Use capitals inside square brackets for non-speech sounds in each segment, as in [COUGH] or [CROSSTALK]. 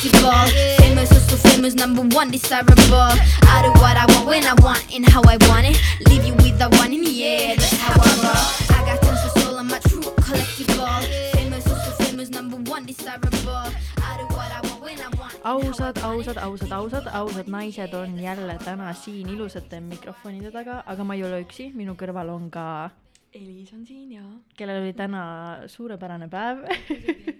collectible. Famous, oh so famous, number one desirable. I do what I want when I want and how I want it. Leave you with the one in the air, that's how I roll. I got tons of soul, I'm a true collectible. Famous, oh so famous, number one desirable. I do what I want ausad, ausad, ausad, ausad, ausad naised on jälle täna siin ilusate mikrofonide taga, aga ma ei ole üksi, minu kõrval on ka, Elis on siin ja kellel oli täna suurepärane päev.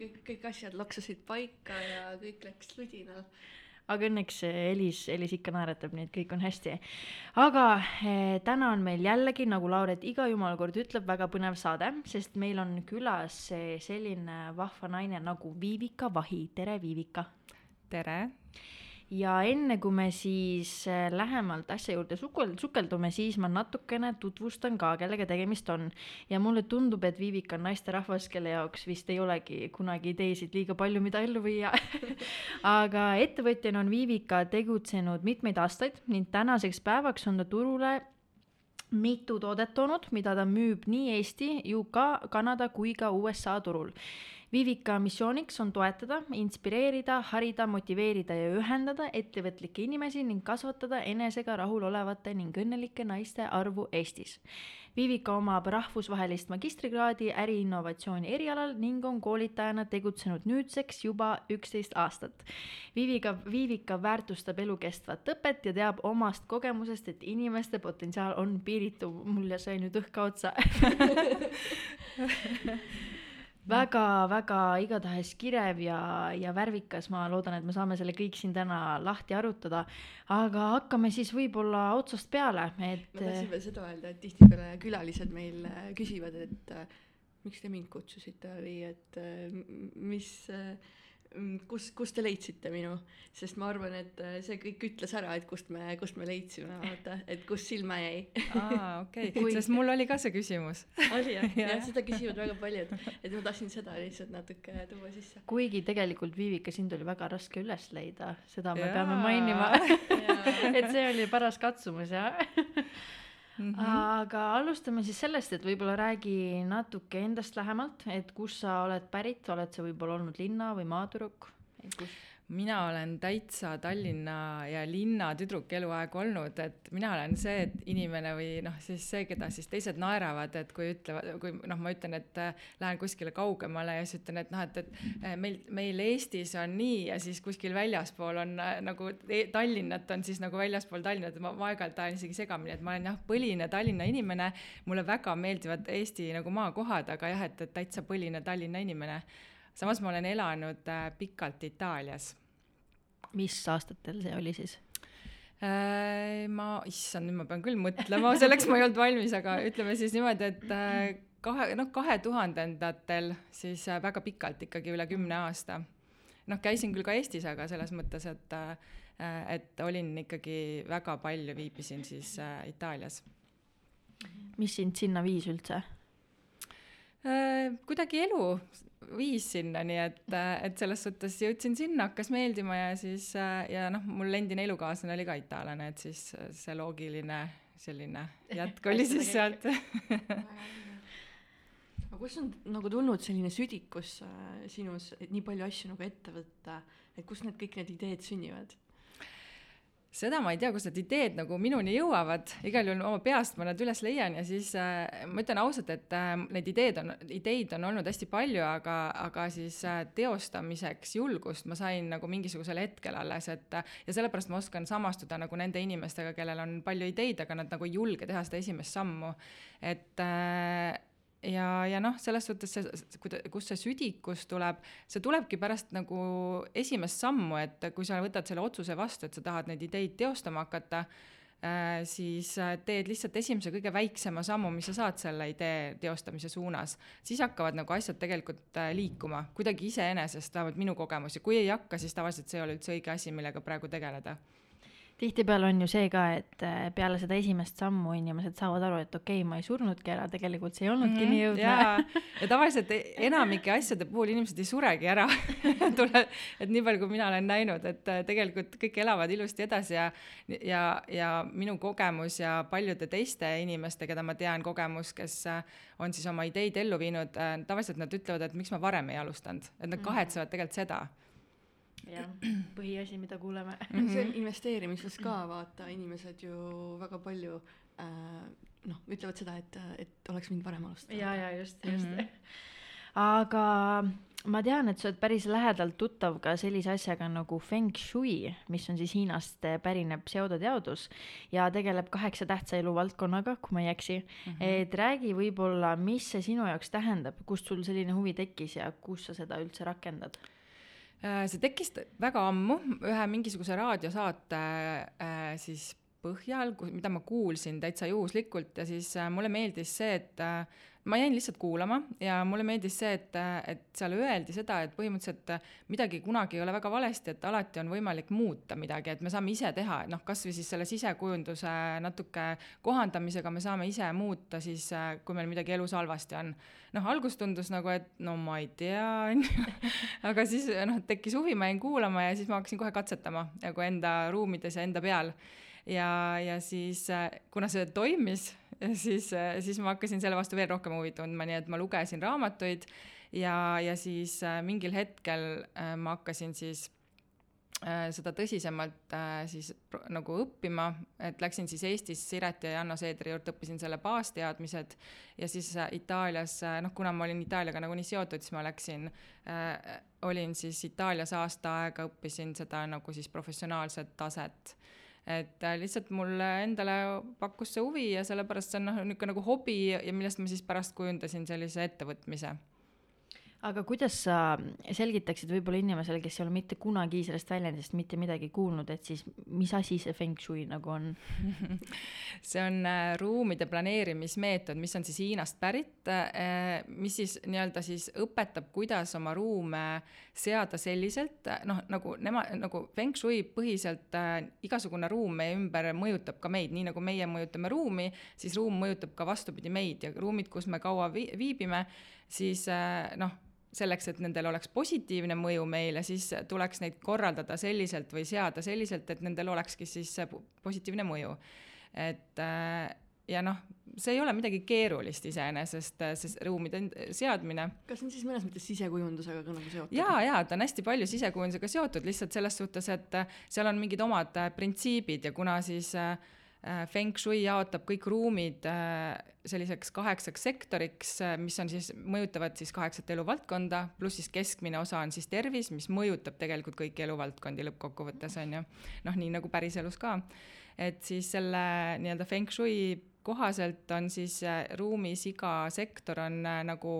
kõik, kõik asjad loksusid paika ja kõik läks ludinal. aga õnneks Elis, Elis ikka naeratab, nii et kõik on hästi. aga eh, täna on meil jällegi, nagu Lauret iga jumala kord ütleb, väga põnev saade, sest meil on külas selline vahva naine nagu Viivika Vahi, tere Viivika tere, ja enne kui me siis äh, lähemalt asja juurde sukel-, sukeldume, siis ma natukene tutvustan ka, kellega tegemist on. ja mulle tundub, et Viivika on naisterahvas, kelle jaoks vist ei olegi kunagi ideesid liiga palju, mida ellu viia. [LAUGHS] aga ettevõtjana on Viivika tegutsenud mitmeid aastaid ning tänaseks päevaks on ta turule mitu toodet toonud, mida ta müüb nii Eesti, UK, Kanada kui ka USA turul. Vivika missiooniks on toetada, inspireerida, harida, motiveerida ja ühendada ettevõtlikke inimesi ning kasvatada enesega rahulolevate ning õnnelike naiste arvu Eestis. Vivika omab rahvusvahelist magistrikraadi äriinnovatsiooni erialal ning on koolitajana tegutsenud nüüdseks juba üksteist aastat. Viivika, Viivika väärtustab elukestvat õpet ja teab omast kogemusest, et inimeste potentsiaal on piiritu. mul sai nüüd õhk otsa [LAUGHS] väga-väga igatahes kirev ja, ja värvikas, ma loodan, et me saame selle kõik siin täna lahti arutada. aga hakkame siis võib-olla otsast peale, et ma tahtsin veel seda öelda, et tihtipeale külalised meil äh, küsivad, et äh, miks te mind kutsusite või et äh, m- mis, kus, kust te leidsite minu, sest ma arvan, et äh, see kõik ütles ära, et kust me, kust me leidsime, vaata, et kus silma jäi. aa okei [LAUGHS] Kui- okay., sest mul oli ka see küsimus. oli jah, [LAUGHS] Jah. jah, seda küsivad väga paljud, et ma tahtsin seda lihtsalt natuke tuua sisse. kuigi tegelikult Viivika, sind oli väga raske üles leida, seda me Jaa. peame mainima. [LAUGHS] et see oli paras katsumus jah. Mhm. aga alustame siis sellest, et võib-olla räägi natuke endast lähemalt, et kust sa oled pärit, oled sa võib-olla olnud linna või maatüdruk? Mina olen täitsa Tallinna ja linna tüdruk eluaeg olnud, et mina olen see inimene või noh, siis see, keda siis teised naeravad, et kui ütlevad, kui noh, ma ütlen, et äh, lähen kuskile kaugemale ja siis ütlen, et noh, et, et äh, meil, meil Eestis on nii ja siis kuskil väljaspool on äh, nagu e- Tallinnat on siis nagu väljaspool Tallinnat, ma, aeg-ajalt ajan isegi segamini, et ma olen jah, põline Tallinna inimene, mulle väga meeldivad Eesti nagu maakohad, aga jah, et, et täitsa põline Tallinna inimene. Samas ma olen elanud pikalt Itaalias mis aastatel see oli siis? äh,. ma, issand, nüüd ma pean küll mõtlema, selleks ma ei olnud valmis, aga ütleme siis niimoodi, et äh, kahe, noh, kahe tuhandendatel siis äh, väga pikalt ikkagi üle kümne aasta. noh, käisin küll ka Eestis, aga selles mõttes, et et olin ikkagi väga palju, viibisin siis Itaalias mis sind sinna viis üldse? kuidagi elu viis sinna, nii et, et selles suhtes jõudsin sinna, hakkas meeldima ja siis äh, ja noh, mul endine elukaaslane oli ka itaallane, et siis äh, see loogiline selline jätk oli siis sealt. aga kust on nagu tulnud selline südikus äh, sinus, et nii palju asju nagu ette võtta, et kust need kõik need ideed sünnivad? Seda ma ei tea, kust need ideed nagu minuni jõuavad, igal juhul oma peast ma nad üles leian ja siis äh, ma ütlen ausalt, et äh, neid ideed on, ideid on olnud hästi palju, aga, aga siis äh, teostamiseks julgust ma sain nagu mingisugusel hetkel alles, et äh, ja sellepärast ma oskan samastuda nagu nende inimestega, kellel on palju ideid, aga nad nagu ei julge teha seda esimest sammu. et äh, ja, ja noh, selles suhtes see, kust see südikus tuleb, see tulebki pärast nagu esimest sammu, et kui sa võtad selle otsuse vastu, et sa tahad neid ideid teostama hakata äh,, siis äh, teed lihtsalt esimese kõige väiksema sammu, mis sa saad selle idee teostamise suunas, siis hakkavad nagu asjad tegelikult äh, liikuma kuidagi iseenesest, vähemalt minu kogemus. Ja kui ei hakka, siis tavaliselt see ei ole üldse õige asi, millega praegu tegeleda tihtipeale on ju see ka, et äh, peale seda esimest sammu inimesed saavad aru, et okei okay,, ma ei surnudki ära, tegelikult see ei olnudki mm -hmm, nii õudne. [LAUGHS] ja, tavaliselt e- enamike asjade puhul inimesed ei suregi ära. [LAUGHS] Tule, et nii palju, kui mina olen näinud, et äh, tegelikult kõik elavad ilusti edasi ja ja, ja minu kogemus ja paljude teiste inimeste, keda ma tean, kogemus, kes äh, on siis oma ideid ellu viinud, tavaliselt nad ütlevad, et miks ma varem ei alustanud, et nad kahetsevad tegelikult seda jah, [CLEARS THROAT] põhiasi, mida kuuleme. [LAUGHS] see on investeerimises ka vaata, inimesed ju väga palju äh, noh, ütlevad seda, et, et oleks võinud varem alustada. ja, ja just, just mm. Mhm. -hmm. [LAUGHS] aga ma tean, et sa oled päris lähedalt tuttav ka sellise asjaga nagu feng shui, mis on siis Hiinast pärinev pseudoteadus ja tegeleb kaheksa tähtsa eluvaldkonnaga, kui ma ei eksi mm. -hmm. et räägi võib-olla, mis see sinu jaoks tähendab, kust sul selline huvi tekkis ja kus sa seda üldse rakendad? Äh, see tekkis väga ammu ühe mingisuguse raadiosaate äh, siis põhjal, mida ma kuulsin täitsa juhuslikult ja siis äh, mulle meeldis see, et ma jäin lihtsalt kuulama ja mulle meeldis see, et, et seal öeldi seda, et põhimõtteliselt midagi kunagi ei ole väga valesti, et alati on võimalik muuta midagi, et me saame ise teha, et noh, kasvõi siis selle sisekujunduse natuke kohandamisega me saame ise muuta siis, kui meil midagi elus halvasti on noh, algus tundus nagu, et no ma ei tea, onju, aga siis noh, tekkis huvi, ma jäin kuulama ja siis ma hakkasin kohe katsetama nagu enda ruumides ja enda peal. ja, ja siis kuna see toimis, [LAUGHS] siis, siis ma hakkasin selle vastu veel rohkem huvi tundma, nii et ma lugesin raamatuid ja, ja siis äh, mingil hetkel äh, ma hakkasin siis äh, seda tõsisemalt siis nagu õppima, et läksin siis Eestis Siret ja Janno Seedri juurde, õppisin selle baasteadmised ja siis Itaalias, noh, kuna ma olin Itaaliaga nagunii seotud, siis ma läksin äh,, olin siis Itaalias aasta aega, õppisin seda nagu siis professionaalset taset et äh, lihtsalt mulle endale pakkus see huvi ja sellepärast see on noh, niisugune nagu hobi ja millest ma siis pärast kujundasin sellise ettevõtmise aga kuidas sa selgitaksid võib-olla inimesele, kes ei ole mitte kunagi sellest väljendist mitte midagi kuulnud, et siis mis asi see feng shui nagu on? [LAUGHS] see on äh, ruumide planeerimismeetod, mis on siis Hiinast pärit äh,, mis siis nii-öelda siis õpetab, kuidas oma ruume seada selliselt, noh, nagu nema-, nagu feng shui põhiselt äh, igasugune ruum meie ümber mõjutab ka meid, nii nagu meie mõjutame ruumi, siis ruum mõjutab ka vastupidi meid ja ruumid, kus me kaua vi- viibime, siis äh, noh, selleks, et nendel oleks positiivne mõju meile, siis tuleks neid korraldada selliselt või seada selliselt, et nendel olekski siis positiivne mõju. et äh, ja noh, see ei ole midagi keerulist iseenesest, see ruumide seadmine kas see on siis mõnes mõttes sisekujundusega ka nagu seotud? jaa, jaa, ta on hästi palju sisekujundusega seotud lihtsalt selles suhtes, et seal on mingid omad äh, printsiibid ja kuna siis äh, äh, Feng Shui jaotab kõik ruumid selliseks kaheksaks sektoriks, mis on siis, mõjutavad siis kaheksat eluvaldkonda, pluss siis keskmine osa on siis tervis, mis mõjutab tegelikult kõiki eluvaldkondi lõppkokkuvõttes on ju, noh, nii nagu päriselus ka. et siis selle nii-öelda Feng Shui kohaselt on siis äh, ruumis iga sektor on äh, nagu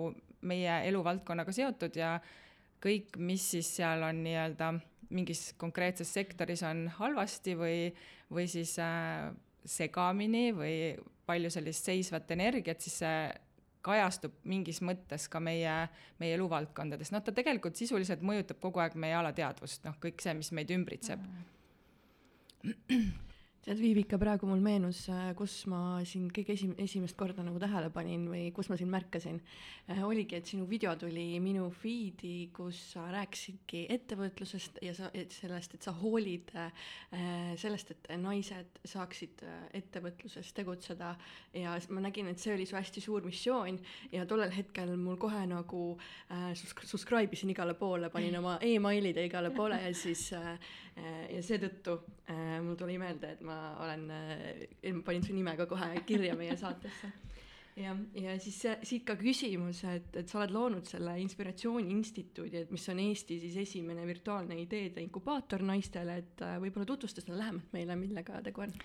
meie eluvaldkonnaga seotud ja kõik, mis siis seal on nii-öelda mingis konkreetses sektoris on halvasti või, või siis äh, segamini või palju sellist seisvat energiat, siis see kajastub mingis mõttes ka meie, meie eluvaldkondades, noh, ta tegelikult sisuliselt mõjutab kogu aeg meie alateadvust, noh, kõik see, mis meid ümbritseb. tead, Viivika, praegu mul meenus, kus ma sind kõige esim-, esimest korda nagu tähele panin või kus ma sind märkasin äh,. oligi, et sinu video tuli minu feed'i, kus sa rääkisidki ettevõtlusest ja sa, et sellest, et sa hoolid äh, sellest, et naised saaksid äh, ettevõtluses tegutseda ja ma nägin, et see oli su hästi suur missioon ja tollel hetkel mul kohe nagu äh, subscribe isin igale poole, panin oma [LAUGHS] emailid igale poole ja siis äh, äh, ja seetõttu äh, mul tuli meelde, et ma olen äh,, panin su nime ka kohe kirja meie saatesse. ja, ja siis see, siit ka küsimus, et, et sa oled loonud selle Inspiratsiooni Instituudi, et mis on Eesti siis esimene virtuaalne ideede inkubaator naistele, et äh, võib-olla tutvusta seda lähemalt meile, millega tegu on.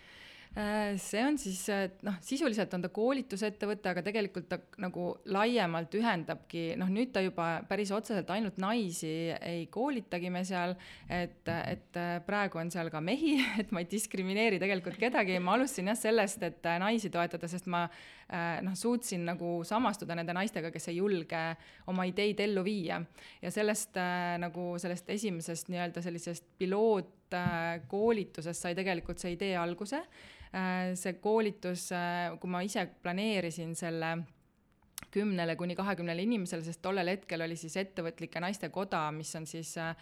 Äh, see on siis äh, noh, sisuliselt on ta koolitusettevõte, aga tegelikult ta nagu laiemalt ühendabki, noh nüüd ta juba päris otseselt ainult naisi ei koolitagi me seal, et, et äh, praegu on seal ka mehi, [LAUGHS] et ma ei diskrimineeri tegelikult kedagi, ma alustasin jah sellest, et naisi toetada, sest ma noh, suutsin nagu samastuda nende naistega, kes ei julge oma ideid ellu viia. Ja sellest äh, nagu sellest esimesest nii-öelda sellisest pilootkoolitusest sai tegelikult see idee alguse. Äh, see koolitus, kui ma ise planeerisin selle kümnele kuni kahekümnele inimesele, sest tollel hetkel oli siis Ettevõtlike Naiste Koda, mis on siis äh,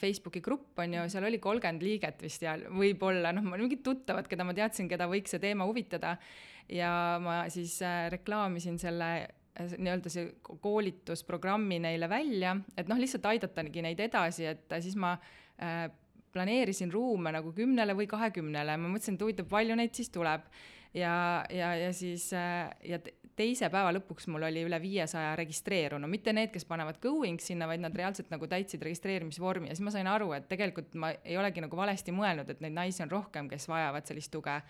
Facebooki grupp on ju, seal oli kolmkümmend liiget vist ja võib-olla noh, mingid tuttavad, keda ma teadsin, keda võiks see teema huvitada ja ma siis äh, reklaamisin selle nii-öelda see koolitusprogrammi neile välja, et noh, lihtsalt aidatagi neid edasi, et siis ma äh, planeerisin ruume nagu kümnele või kahekümnele, ma mõtlesin, et huvitav, palju neid siis tuleb. ja, ja, ja siis äh, ja teise päeva lõpuks mul oli üle viiesaja registreerunu, mitte need, kes panevad going sinna, vaid nad reaalselt nagu täitsid registreerimisvormi. Ja siis ma sain aru, et tegelikult ma ei olegi nagu valesti mõelnud, et neid naisi on rohkem, kes vajavad sellist tuge.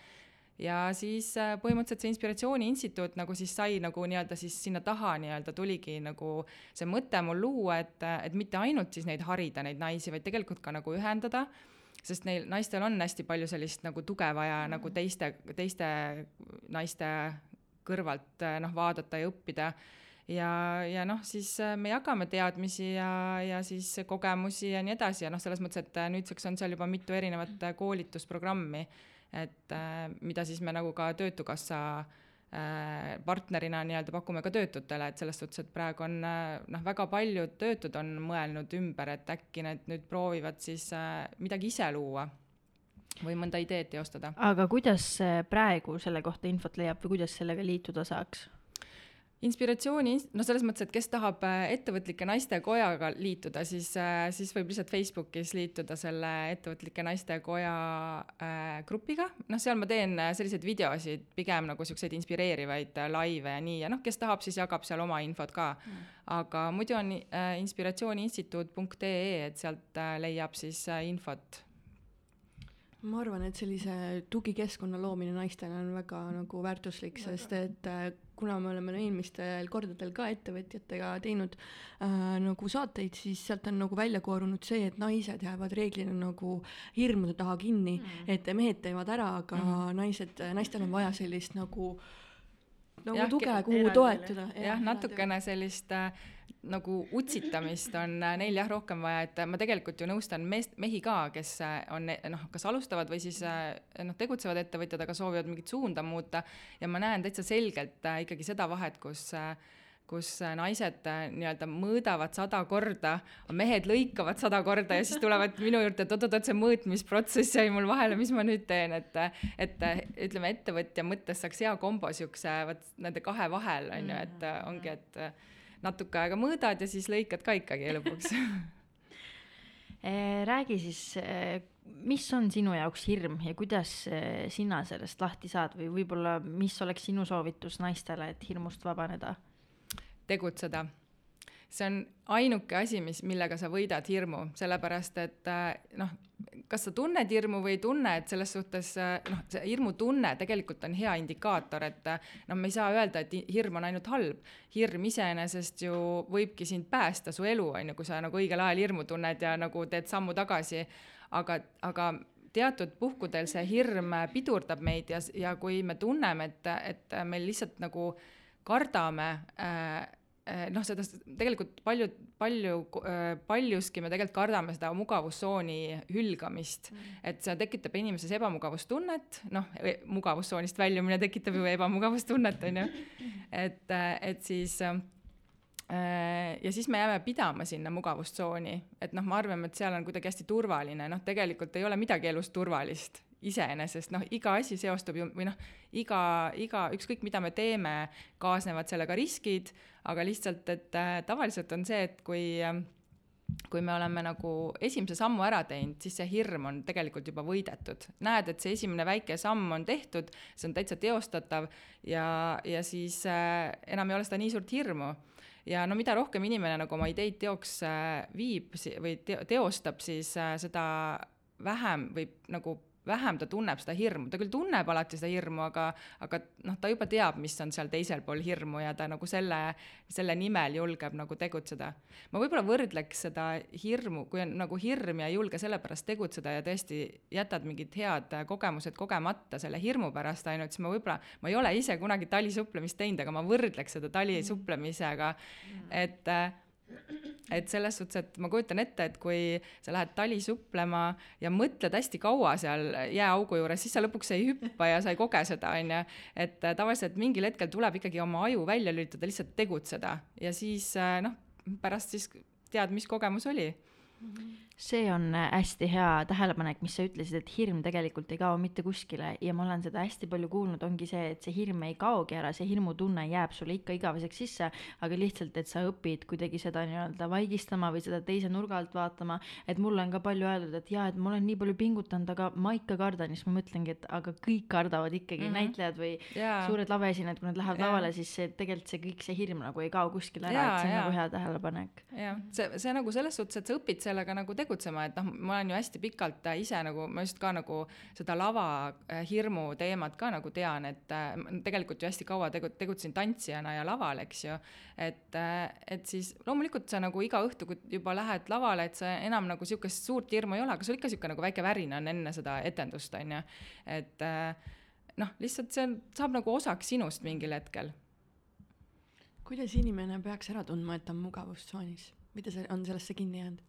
Ja siis äh, põhimõtteliselt see Inspiratsiooni Instituut nagu siis sai nagu nii-öelda siis sinna taha nii-öelda tuligi nagu see mõte mul luua, et, et mitte ainult siis neid harida, neid naisi, vaid tegelikult ka nagu ühendada, sest neil naistel on hästi palju sellist nagu tuge vaja mm. nagu teiste, teiste naiste kõrvalt äh, noh, vaadata ja õppida. Ja, ja noh, siis äh, me jagame teadmisi ja, ja siis kogemusi ja nii edasi. Ja noh, selles mõttes, et nüüdseks on seal juba mitu erinevat koolitusprogrammi. Et mida siis me nagu ka Töötukassa partnerina nii-öelda pakume ka töötutele, et selles suhtes, et praegu on noh, väga paljud töötud on mõelnud ümber, et äkki need nüüd proovivad siis midagi ise luua või mõnda ideed teostada. aga kuidas praegu selle kohta infot leiab või kuidas sellega liituda saaks? inspiratsiooni, no selles mõttes, et kes tahab äh, ettevõtlike naiste kojaga liituda, siis, äh, siis võib lihtsalt Facebookis liituda selle ettevõtlike naiste koja äh, grupiga, noh, seal ma teen äh, selliseid videosid, pigem nagu siukseid inspireerivaid laive ja nii, ja noh, kes tahab, siis jagab seal oma infot ka mm.. aga muidu on äh, inspiratsiooniinstituut.ee, et sealt äh, leiab siis äh, infot ma arvan, et sellise tugikeskkonna loomine naistele on väga nagu väärtuslik, sest et äh, kuna me oleme eelmistel kordadel ka ettevõtjatega teinud äh, nagu saateid, siis sealt on nagu välja koorunud see, et naised jäävad reeglina nagu hirmude taha kinni mm, et mehed teevad ära, aga mm. naised, naistel on vaja sellist nagu nagu ja, tuge, kuhu toetuda. jah, natukene sellist äh, nagu utsitamist on äh, neil jah rohkem vaja, et ma tegelikult ju nõustan meest, mehi ka, kes äh, on noh, kas alustavad või siis äh, noh, tegutsevad ettevõtjad, aga soovivad mingit suunda muuta. Ja ma näen täitsa selgelt ikkagi seda vahet, kus kus naised nii-öelda mõõdavad sada korda, mehed lõikavad sada korda ja siis tulevad minu juurde, et oot-oot-oot, see mõõtmisprotsess jäi mul vahele, mis ma nüüd teen, et et ütleme, ettevõtja mõttes saaks hea kombo siukse vot nende kahe vahel on ju, et ongi, et natuke aega mõõdad ja siis lõikad ka ikkagi lõpuks [LAUGHS] eh, räägi siis, eh, mis on sinu jaoks hirm ja kuidas eh, sina sellest lahti saad või võib-olla, mis oleks sinu soovitus naistele, et hirmust vabaneda? tegutseda. See on ainuke asi, mis, millega sa võidad hirmu, sellepärast et noh, kas sa tunned hirmu või ei tunne, et selles suhtes noh, see hirmutunne tegelikult on hea indikaator, et noh, me ei saa öelda, et hirm on ainult halb. hirm iseenesest ju võibki sind päästa, su elu on ju, kui sa nagu õigel ajal hirmu tunned ja nagu teed sammu tagasi. aga, aga teatud puhkudel see hirm pidurdab meid ja, ja kui me tunneme, et, et me lihtsalt nagu kardame äh, noh, seda tegelikult palju, palju, eh, paljuski me tegelikult kardame seda mugavustsooni hülgamist. Mm., et see tekitab inimeses ebamugavustunnet, noh, e, mugavustsoonist väljumine tekitab ju ebamugavustunnet, on ju, et, eh, et siis ja siis me jääme pidama sinna mugavustsooni, et noh, me arvame, et seal on kuidagi hästi turvaline, noh, tegelikult ei ole midagi elus turvalist iseenesest. Noh, iga asi seostub ju või noh, iga, iga, ükskõik mida me teeme, kaasnevad sellega riskid, aga lihtsalt, et äh, tavaliselt on see, et kui äh, kui me oleme nagu esimese sammu ära teinud, siis see hirm on tegelikult juba võidetud. näed, et see esimene väike samm on tehtud, see on täitsa teostatav ja, ja siis äh, enam ei ole seda nii suurt hirmu. ja no mida rohkem inimene nagu oma ideid teoks äh, viib või te teostab, siis äh, seda vähem võib nagu vähem ta tunneb seda hirmu, ta küll tunneb alati seda hirmu, aga, aga noh, ta juba teab, mis on seal teisel pool hirmu ja ta nagu selle, selle nimel julgeb nagu tegutseda. ma võib-olla võrdleks seda hirmu, kui on nagu hirm ja ei julge sellepärast tegutseda ja tõesti jätad mingid head kogemused kogemata selle hirmu pärast ainult, siis ma võib-olla, ma ei ole ise kunagi talisupplemist teinud, aga ma võrdleks seda talisupplemisega, et et selles suhtes, et ma kujutan ette, et kui sa lähed tali suplema ja mõtled hästi kaua seal jääaugu juures, siis sa lõpuks ei hüppa ja sa ei koge seda, on ju. et äh, tavaliselt mingil hetkel tuleb ikkagi oma aju välja lülitada, lihtsalt tegutseda ja siis äh, noh, pärast siis tead, mis kogemus oli. See on äh, hästi hea tähelepanek, mis sa ütlesid, et hirm tegelikult ei kao mitte kuskile ja ma olen seda hästi palju kuulnud, ongi see, et see hirm ei kaogi ära, see hirmutunne jääb sulle ikka igaveseks sisse, aga lihtsalt, et sa õpid kuidagi seda nii-öelda vaigistama või seda teise nurga alt vaatama, et mulle on ka palju öeldud, et jaa, et ma olen nii palju pingutanud, aga ma ikka kardan, siis ma mõtlengi, et aga kõik kardavad ikkagi mm, -hmm. näitlejad või Jaa. suured lavaesinejad, kui nad lähevad Jaa. lavale, siis see tegelikult see kõik see hirm nagu ei kao kuskile ära, Jaa, et see on jaa. nagu hea tähelepanek. jah, see, see nagu selles suhtes, et sa õpid sellega nagu tegutsema, et noh, ma olen ju hästi pikalt äh, ise nagu, ma just ka nagu seda lava äh, teemat ka nagu tean, et äh, tegelikult ju hästi kaua tegu-, tegutsesin tantsijana ja laval, eks ju. et, et siis loomulikult sa nagu iga õhtu, kui juba lähed lavale, et sa enam nagu sihukest suurt hirmu ei ole, aga sul ikka sihuke nagu väike värin on enne seda etendust, on ju. et noh, lihtsalt see saab nagu osaks sinust mingil hetkel kuidas inimene peaks ära tundma, et ta on mugavustsoonis? mida see on sellesse kinni jäänud?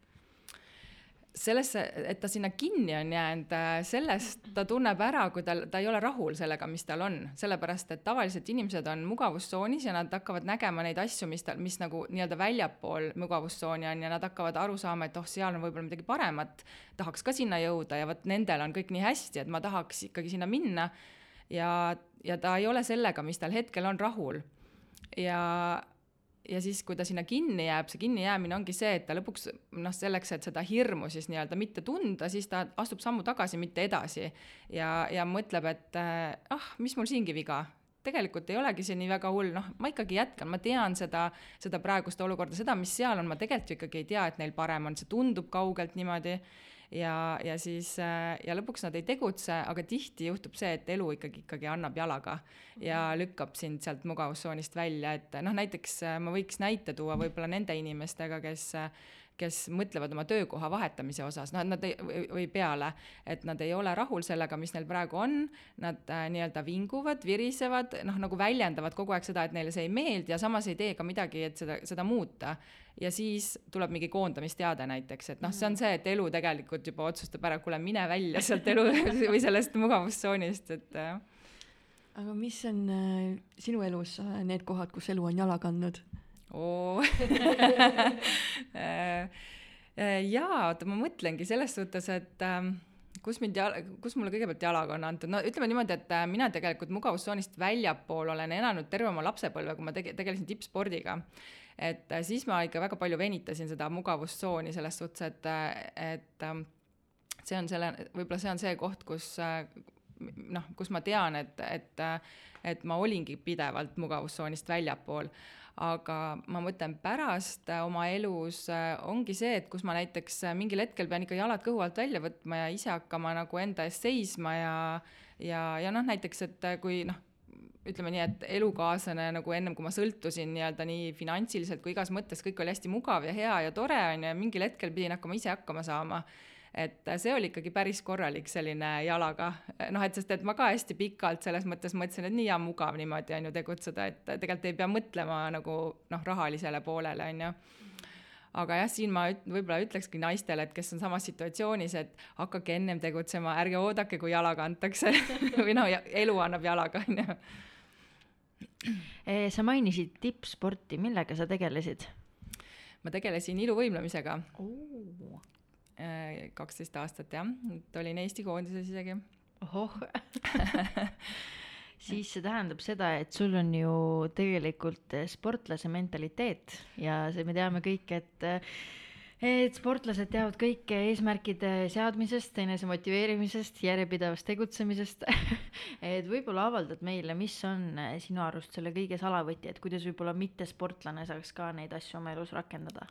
sellesse, et ta sinna kinni on jäänud, sellest ta tunneb ära, kui tal, ta ei ole rahul sellega, mis tal on, sellepärast et tavaliselt inimesed on mugavustsoonis ja nad hakkavad nägema neid asju, mis tal, mis nagu nii-öelda väljapool mugavustsooni on ja nad hakkavad aru saama, et oh, seal on võib-olla midagi paremat, tahaks ka sinna jõuda ja vot nendel on kõik nii hästi, et ma tahaks ikkagi sinna minna. Ja, ja ta ei ole sellega, mis tal hetkel on rahul. Ja ja siis, kui ta sinna kinni jääb, see kinnijäämine ongi see, et ta lõpuks noh, selleks, et seda hirmu siis nii-öelda mitte tunda, siis ta astub sammu tagasi, mitte edasi. Ja, ja mõtleb, et äh, ah, mis mul siingi viga. Tegelikult ei olegi see nii väga hull, noh, ma ikkagi jätkan, ma tean seda, seda praegust olukorda, seda, mis seal on, ma tegelikult ju ikkagi ei tea, et neil parem on, see tundub kaugelt niimoodi ja, ja siis äh, ja lõpuks nad ei tegutse, aga tihti juhtub see, et elu ikkagi, ikkagi annab jalaga ja lükkab sind sealt mugavustsoonist välja, et noh, näiteks äh, ma võiks näite tuua võib-olla nende inimestega, kes kes mõtlevad oma töökoha vahetamise osas, noh, et nad ei, või, peale, et nad ei ole rahul sellega, mis neil praegu on, nad äh, nii-öelda vinguvad, virisevad, noh, nagu väljendavad kogu aeg seda, et neile see ei meeldi ja samas ei tee ka midagi, et seda, seda muuta ja siis tuleb mingi koondamisteade näiteks, et noh, see on see, et elu tegelikult juba otsustab ära, kuule, mine välja sealt elu [LAUGHS] või sellest mugavustsoonist, et jah. aga mis on äh, sinu elus äh, need kohad, kus elu on jala kandnud? Oo [LAUGHS] jaa, oota, ma mõtlengi selles suhtes, et ähm, kus mind jala, kus mulle kõigepealt jalaga on antud, no ütleme niimoodi, et äh, mina tegelikult mugavustsoonist väljapool olen elanud terve oma lapsepõlve, kui ma tege-, tegelesin tippspordiga. et äh, siis ma ikka väga palju venitasin seda mugavustsooni selles suhtes, et, et ähm, see on selle, võib-olla see on see koht, kus äh, noh, kus ma tean, et, et, et ma olingi pidevalt mugavustsoonist väljapool aga ma mõtlen pärast äh, oma elus äh, ongi see, et kus ma näiteks äh, mingil hetkel pean ikka jalad kõhu alt välja võtma ja ise hakkama nagu enda eest seisma ja ja, ja noh, näiteks, et kui noh, ütleme nii, et elukaaslane nagu ennem, kui ma sõltusin nii-öelda nii finantsiliselt kui igas mõttes, kõik oli hästi mugav ja hea ja tore on ju, ja mingil hetkel pidin hakkama ise hakkama saama et see oli ikkagi päris korralik selline jalaga, noh, et sest et ma ka hästi pikalt selles mõttes mõtlesin, et nii hea mugav niimoodi on ju tegutseda, et tegelikult ei pea mõtlema nagu noh, rahalisele poolele on ju aga jah, siin ma üt, võib-olla ütlekski naistele, et kes on samas situatsioonis, et hakake ennem tegutsema, ärge oodake, kui jalaga antakse [LAUGHS] või noh, elu annab jalaga, on ju. sa mainisid tippsporti, millega sa tegelesid? ma tegelesin iluvõimlemisega. Kaksteist aastat jah, et olin Eesti koondises isegi. ohoh [LAUGHS] siis see tähendab seda, et sul on ju tegelikult sportlase mentaliteet ja see, me teame kõik, et et sportlased teavad kõike eesmärkide seadmisest, enese motiveerimisest, järjepidevast tegutsemisest [LAUGHS] et võib-olla avaldad meile, mis on sinu arust selle kõige salavõti, et kuidas võib-olla mittesportlane saaks ka neid asju oma elus rakendada?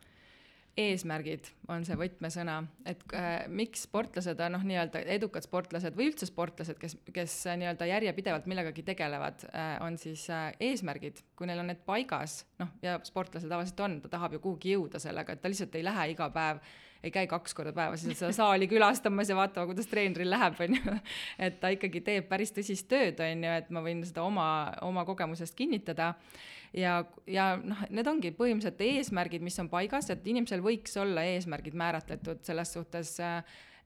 Eesmärgid on see võtmesõna, et äh, miks sportlased noh, nii-öelda edukad sportlased või üldse sportlased, kes, kes äh, nii-öelda järjepidevalt millegagi tegelevad äh,, on siis äh, eesmärgid, kui neil on need paigas, noh, ja sportlasel tavaliselt on, ta tahab ju kuhugi jõuda sellega, et ta lihtsalt ei lähe iga päev ei käi kaks korda päevas lihtsalt seda saali külastamas ja vaatama, kuidas treeneril läheb, on ju. [LAUGHS] et ta ikkagi teeb päris tõsist tööd, on ju, et ma võin seda oma, oma kogemusest kinnitada ja, ja noh, need ongi põhimõtteliselt eesmärgid, mis on paigas, et inimesel võiks olla eesmärgid määratletud selles suhtes äh,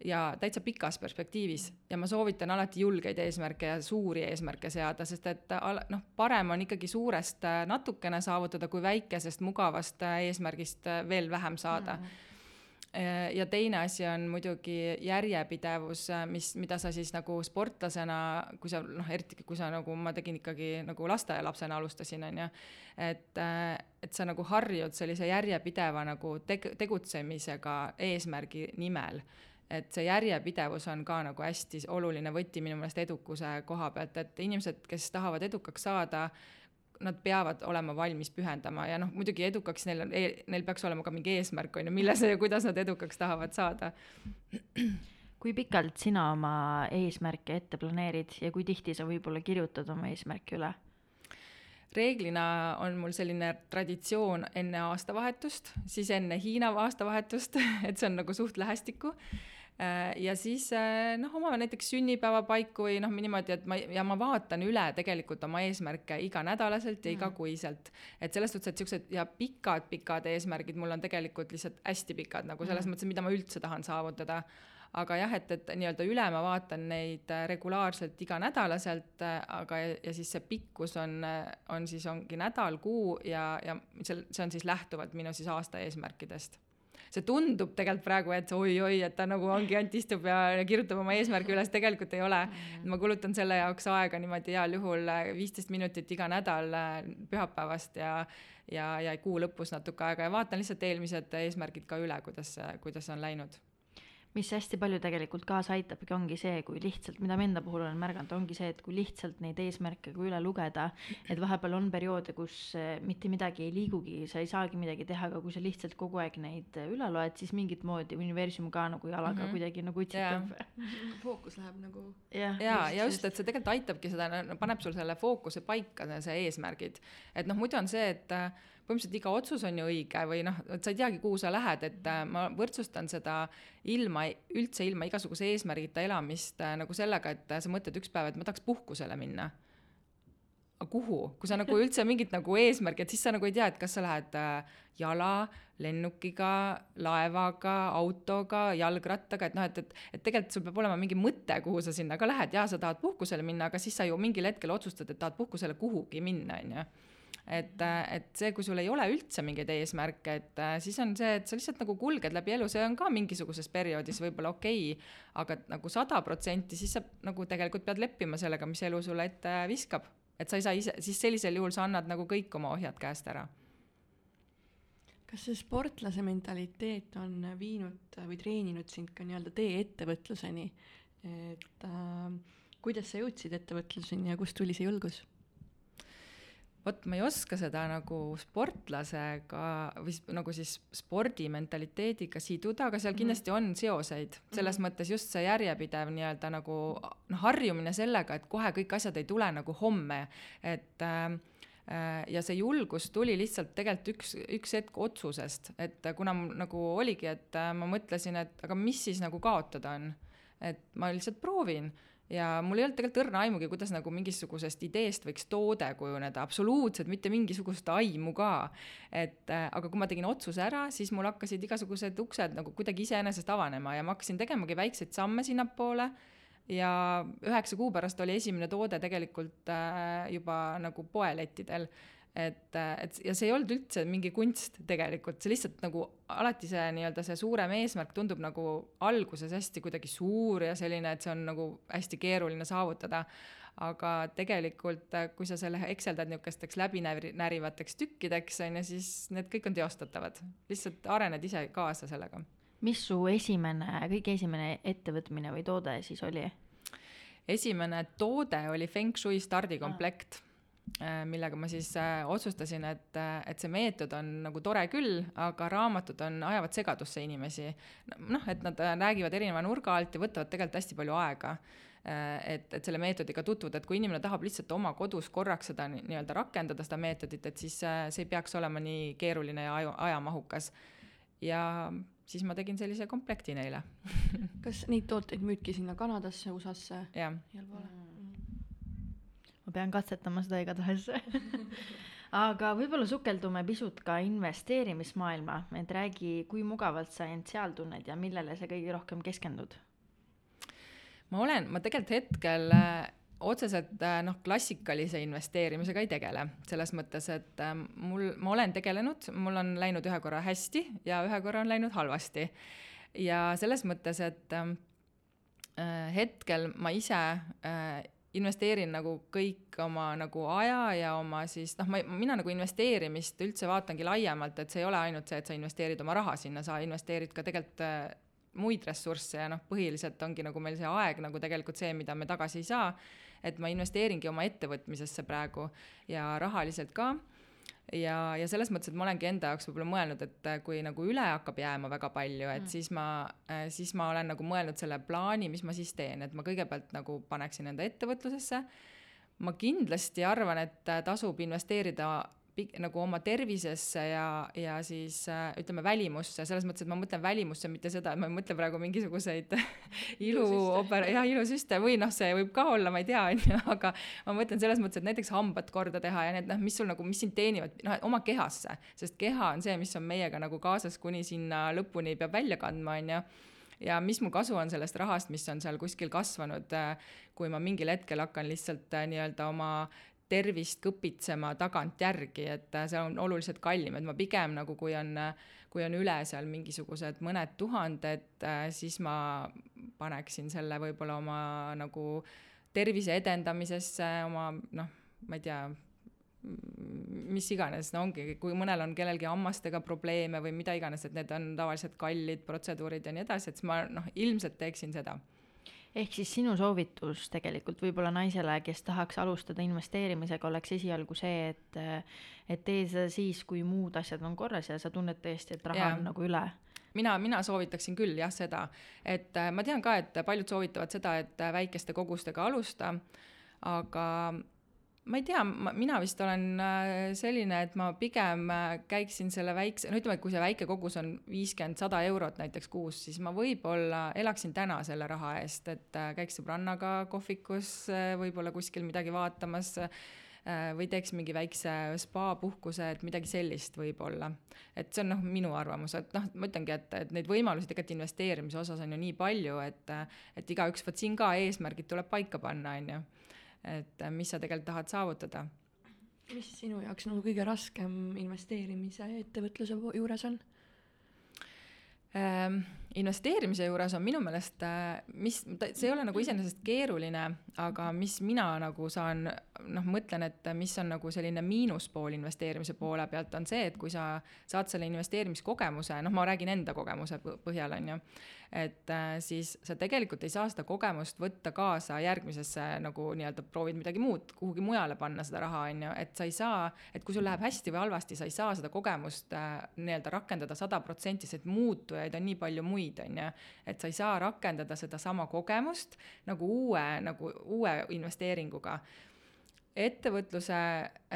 ja täitsa pikas perspektiivis ja ma soovitan alati julgeid eesmärke ja suuri eesmärke seada, sest et noh, parem on ikkagi suurest äh, natukene saavutada, kui väikesest mugavast äh, eesmärgist veel vähem saada mm. -hmm ja teine asi on muidugi järjepidevus, mis, mida sa siis nagu sportlasena, kui sa noh, eriti kui sa nagu, ma tegin ikkagi nagu lasteaialapsena alustasin, on ju, et, et sa nagu harjud sellise järjepideva nagu teg-, tegutsemisega eesmärgi nimel. Et see järjepidevus on ka nagu hästi oluline võti minu meelest edukuse koha pealt, et inimesed, kes tahavad edukaks saada, nad peavad olema valmis pühendama ja noh, muidugi edukaks neil on, e-, neil peaks olema ka mingi eesmärk, on ju, milles ja kuidas nad edukaks tahavad saada. kui pikalt sina oma eesmärke ette planeerid ja kui tihti sa võib-olla kirjutad oma eesmärke üle? reeglina on mul selline traditsioon enne aastavahetust, siis enne Hiina aastavahetust et see on nagu suht lähestikku Äh, ja siis äh, noh, oma näiteks sünnipäeva paiku või noh, niimoodi, et ma ja ma vaatan üle tegelikult oma eesmärke iganädalaselt ja mm. igakuiselt. et selles suhtes, et siuksed ja pikad-pikad eesmärgid mul on tegelikult lihtsalt hästi pikad nagu selles mm. mõttes, mida ma üldse tahan saavutada aga jah, et, et nii-öelda üle ma vaatan neid äh, regulaarselt iganädalaselt, aga ja, ja siis see pikkus on, on siis ongi nädal, kuu ja, ja see, see on siis lähtuvalt minu siis aasta eesmärkidest see tundub tegelikult praegu, et oi-oi, et ta nagu ongi ainult istub ja, kirjutab oma eesmärgi üles, tegelikult ei ole. Mm. ma kulutan selle jaoks aega niimoodi heal juhul äh, viisteist minutit iga nädal äh, pühapäevast ja ja, ja kuu lõpus natuke aega ja vaatan lihtsalt eelmised eesmärgid ka üle, kuidas, kuidas on läinud mis hästi palju tegelikult kaasa aitabki, ongi see, kui lihtsalt, mida ma enda puhul olen märganud, ongi see, et kui lihtsalt neid eesmärke ka üle lugeda, et vahepeal on perioode, kus eh, mitte midagi ei liigugi, sa ei saagi midagi teha, aga kui sa lihtsalt kogu aeg neid eh, üle loed, siis mingit moodi universum ka nagu jalaga mm -hmm. kuidagi nagu utsitab yeah.. fookus läheb nagu. ja, ja, ja just, et see tegelikult aitabki seda, paneb sul selle fookuse paika, see eesmärgid. et noh, muidu on see, et põhimõtteliselt iga otsus on ju õige või noh, et sa ei teagi, kuhu sa lähed, et äh, ma võrdsustan seda ilma, üldse ilma igasuguse eesmärgita elamist äh, nagu sellega, et äh, sa mõtled üks päev, et ma tahaks puhkusele minna. aga kuhu, kui sa nagu üldse mingit nagu eesmärki, et siis sa nagu ei tea, et kas sa lähed jala, lennukiga, laevaga, autoga, jalgrattaga, et noh, et, et, et tegelikult sul peab olema mingi mõte, kuhu sa sinna ka lähed, jaa, sa tahad puhkusele minna, aga siis sa ju mingil hetkel otsustad, et tahad puhkusele kuhugi minna, on ju et, et see, kui sul ei ole üldse mingeid eesmärke, et siis on see, et sa lihtsalt nagu kulged läbi elu, see on ka mingisuguses perioodis võib-olla okei okay,, aga nagu sada protsenti, siis sa nagu tegelikult pead leppima sellega, mis elu sulle ette viskab. et sa ei saa ise, siis sellisel juhul sa annad nagu kõik oma ohjad käest ära kas see sportlase mentaliteet on viinud või treeninud sind ka nii-öelda tee ettevõtluseni, et äh, kuidas sa jõudsid ettevõtluseni ja kust tuli see julgus? Vot ma ei oska seda nagu sportlasega või nagu siis spordimentaliteediga siduda, aga seal mhm. kindlasti on seoseid. selles mm -hmm. mõttes just see järjepidev nii-öelda nagu noh, harjumine sellega, et kohe kõik asjad ei tule nagu homme, et äh, ja see julgus tuli lihtsalt tegelikult üks, üks hetk otsusest, et kuna nagu oligi, et äh, ma mõtlesin, et aga mis siis nagu kaotada on. et ma lihtsalt proovin ja mul ei olnud tegelikult õrna aimugi, kuidas nagu mingisugusest ideest võiks toode kujuneda, absoluutselt mitte mingisugust aimu ka. et äh, aga kui ma tegin otsuse ära, siis mul hakkasid igasugused uksed nagu kuidagi iseenesest avanema ja ma hakkasin tegemagi väikseid samme sinnapoole ja üheksa kuu pärast oli esimene toode tegelikult äh, juba nagu poelettidel et, et ja see ei olnud üldse mingi kunst tegelikult, see lihtsalt nagu alati see nii-öelda see suurem eesmärk tundub nagu alguses hästi kuidagi suur ja selline, et see on nagu hästi keeruline saavutada. aga tegelikult, kui sa selle hekseldad niisugusteks läbinärivateks tükkideks, on ju, siis need kõik on teostatavad. lihtsalt arened ise kaasa sellega. mis su esimene, kõige esimene ettevõtmine või toode siis oli? esimene toode oli Feng Shui stardikomplekt ah millega ma siis äh, otsustasin, et, äh, et see meetod on nagu tore küll, aga raamatud on, ajavad segadusse inimesi. noh, et nad räägivad erineva nurga alt ja võtavad tegelikult hästi palju aega. et, et selle meetodiga tutvuda, et kui inimene tahab lihtsalt oma kodus korraks seda nii-öelda rakendada, seda meetodit, et siis see ei peaks olema nii keeruline ja aju, ajamahukas. ja siis ma tegin sellise komplekti neile kas neid tooteid müüdki sinna Kanadasse, USA-sse? jah ma pean katsetama seda igatahes [LAUGHS] aga võib-olla sukeldume pisut ka investeerimismaailma, et räägi, kui mugavalt sa end seal tunned ja millele sa kõige rohkem keskendud? ma olen, ma tegelikult hetkel äh, otseselt äh, noh, klassikalise investeerimisega ei tegele, selles mõttes, et äh, mul, ma olen tegelenud, mul on läinud ühe korra hästi ja ühe korra on läinud halvasti. ja selles mõttes, et hetkel ma ise investeerin nagu kõik oma nagu aja ja oma siis noh, ma, mina nagu investeerimist üldse vaatangi laiemalt, et see ei ole ainult see, et sa investeerid oma raha sinna, sa investeerid ka tegelikult äh, muid ressursse ja noh, põhiliselt ongi nagu meil see aeg nagu tegelikult see, mida me tagasi ei saa. et ma investeeringi oma ettevõtmisesse praegu ja rahaliselt ka ja, ja selles mõttes, et ma olengi enda jaoks võib-olla mõelnud, et äh, kui nagu üle hakkab jääma väga palju, et mm. siis ma, äh, siis ma olen nagu mõelnud selle plaani, mis ma siis teen, et ma kõigepealt nagu paneksin enda ettevõtlusesse. ma kindlasti arvan, et äh, tasub investeerida nagu oma tervisesse ja, ja siis äh, ütleme välimusse, selles mõttes, et ma mõtlen välimusse, mitte seda, et ma ei mõtle praegu mingisuguseid [LAUGHS] iluopera, jah, ilusüste. Või noh, see võib ka olla, ma ei tea, [LAUGHS] on ju, aga ma mõtlen selles mõttes, et näiteks hambad korda teha ja need noh, mis sul nagu, mis sind teenivad, noh, oma kehasse, sest keha on see, mis on meiega nagu kaasas kuni sinna lõpuni peab välja kandma, on ju ja mis mu kasu on sellest rahast, mis on seal kuskil kasvanud, äh, kui ma mingil hetkel hakkan lihtsalt äh, nii-öelda oma tervist kõpitsema tagantjärgi, et äh, see on oluliselt kallim, et ma pigem nagu, kui on, kui on üle seal mingisugused mõned tuhanded, äh, siis ma paneksin selle võib-olla oma nagu tervise edendamisesse, oma noh, ma ei tea, mis iganes, no ongi, kui mõnel on kellelgi hammastega probleeme või mida iganes, et need on tavaliselt kallid protseduurid ja nii edasi, et siis ma noh, ilmselt teeksin seda ehk siis sinu soovitus tegelikult võib-olla naisele, kes tahaks alustada investeerimisega, oleks esialgu see, et et tee seda siis, kui muud asjad on korras ja sa tunned tõesti, et raha ja. on nagu üle mina, mina soovitaksin küll jah seda, et äh, ma tean ka, et paljud soovitavad seda, et äh, väikeste kogustega alusta, aga ma ei tea, mina vist olen äh, selline, et ma pigem äh, käiksin selle väikse, no ütleme, et kui see väike kogus on viiskümmend, sada eurot näiteks kuus, siis ma võib-olla elaksin täna selle raha eest, et äh, käiks sõbrannaga kohvikus, võib-olla kuskil midagi vaatamas või teeks mingi väikse spa-puhkuse, et midagi sellist võib-olla. et see on noh, minu arvamus, et noh, ma ütlengi, et, et neid võimalusi tegelikult investeerimise osas on ju nii palju, et et igaüks, vot siin ka eesmärgid tuleb paika panna, on ju et äh, mis sa tegelikult tahad saavutada. mis sinu jaoks nagu kõige raskem investeerimise ja ettevõtluse juures on? ähm, investeerimise juures on minu meelest, äh, mis, see ei ole nagu iseenesest keeruline, aga mis mina nagu saan, noh, mõtlen, et mis on nagu selline miinuspool investeerimise poole pealt, on see, et kui sa saad selle investeerimiskogemuse, noh, ma räägin enda kogemuse põhjal, on ju, et äh, siis sa tegelikult ei saa seda kogemust võtta kaasa järgmisesse nagu nii-öelda proovid midagi muud, kuhugi mujale panna seda raha, on ju, et sa ei saa, et kui sul läheb hästi või halvasti, sa ei saa seda kogemust äh, nii-öelda rakendada sada protsenti, sest muutujaid on nii palju muid muid, on ju. et sa ei saa rakendada sedasama kogemust nagu uue, nagu uue investeeringuga. ettevõtluse,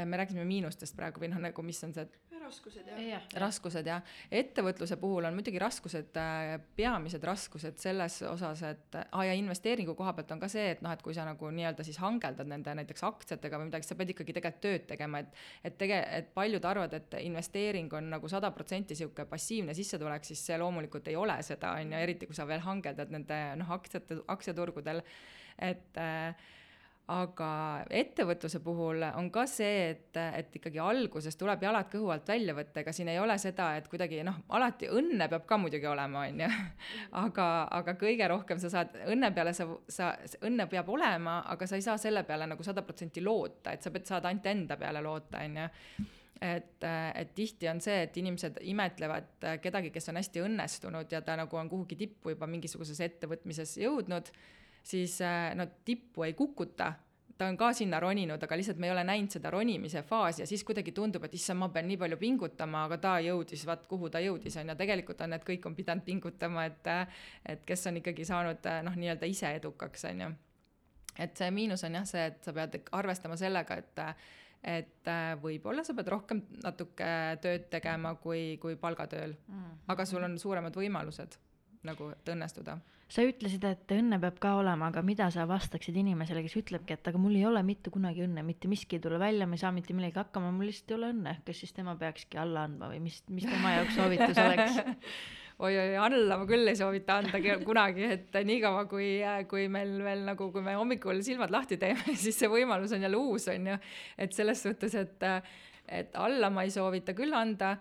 me rääkisime miinustest praegu või noh, nagu mis on see raskused jah ja,. raskused jah, ettevõtluse puhul on muidugi raskused, äh, peamised raskused selles osas, et aa ah, ja investeeringu koha pealt on ka see, et noh, et kui sa nagu nii-öelda siis hangeldad nende näiteks aktsiatega või midagi, sa pead ikkagi tegelikult tööd tegema, et et tege-, et paljud arvavad, et investeering on nagu sada protsenti niisugune passiivne sissetulek, siis see loomulikult ei ole seda, on ju, eriti kui sa veel hangeldad nende noh, aktsiate, aktsiaturgudel, et äh, aga ettevõtluse puhul on ka see, et, et ikkagi alguses tuleb jalad kõhu alt välja võtta, ega siin ei ole seda, et kuidagi noh, alati õnne peab ka muidugi olema, on ju. aga, aga kõige rohkem sa saad, õnne peale sa, sa, õnne peab olema, aga sa ei saa selle peale nagu sada protsenti loota, et sa pead, saad ainult enda peale loota, on ju. Et, et tihti on see, et inimesed imetlevad kedagi, kes on hästi õnnestunud ja ta nagu on kuhugi tippu juba mingisuguses ettevõtmises jõudnud siis äh, no tippu ei kukuta, ta on ka sinna roninud, aga lihtsalt me ei ole näinud seda ronimise faasi ja siis kuidagi tundub, et issand, ma pean nii palju pingutama, aga ta jõudis, vaat kuhu ta jõudis, on ju, tegelikult on need kõik on pidanud pingutama, et et kes on ikkagi saanud noh, nii-öelda ise edukaks, on ju. et see miinus on jah see, et sa pead arvestama sellega, et et võib-olla sa pead rohkem natuke tööd tegema kui, kui palgatööl mm., aga sul on suuremad võimalused nagu, et õnnestuda sa ütlesid, et õnne peab ka olema, aga mida sa vastaksid inimesele, kes ütlebki, et aga mul ei ole mitte kunagi õnne, mitte miski ei tule välja, ma ei saa mitte millegi hakkama, mul lihtsalt ei ole õnne, kas siis tema peakski alla andma või mis, mis tema jaoks soovitus oleks? [LAUGHS] oi-oi, alla ma küll ei soovita anda kunagi, et niikaua, kui, kui meil veel nagu, kui me hommikul silmad lahti teeme, [LAUGHS] siis see võimalus on jälle uus, on ju. et selles suhtes, et, et alla ma ei soovita küll anda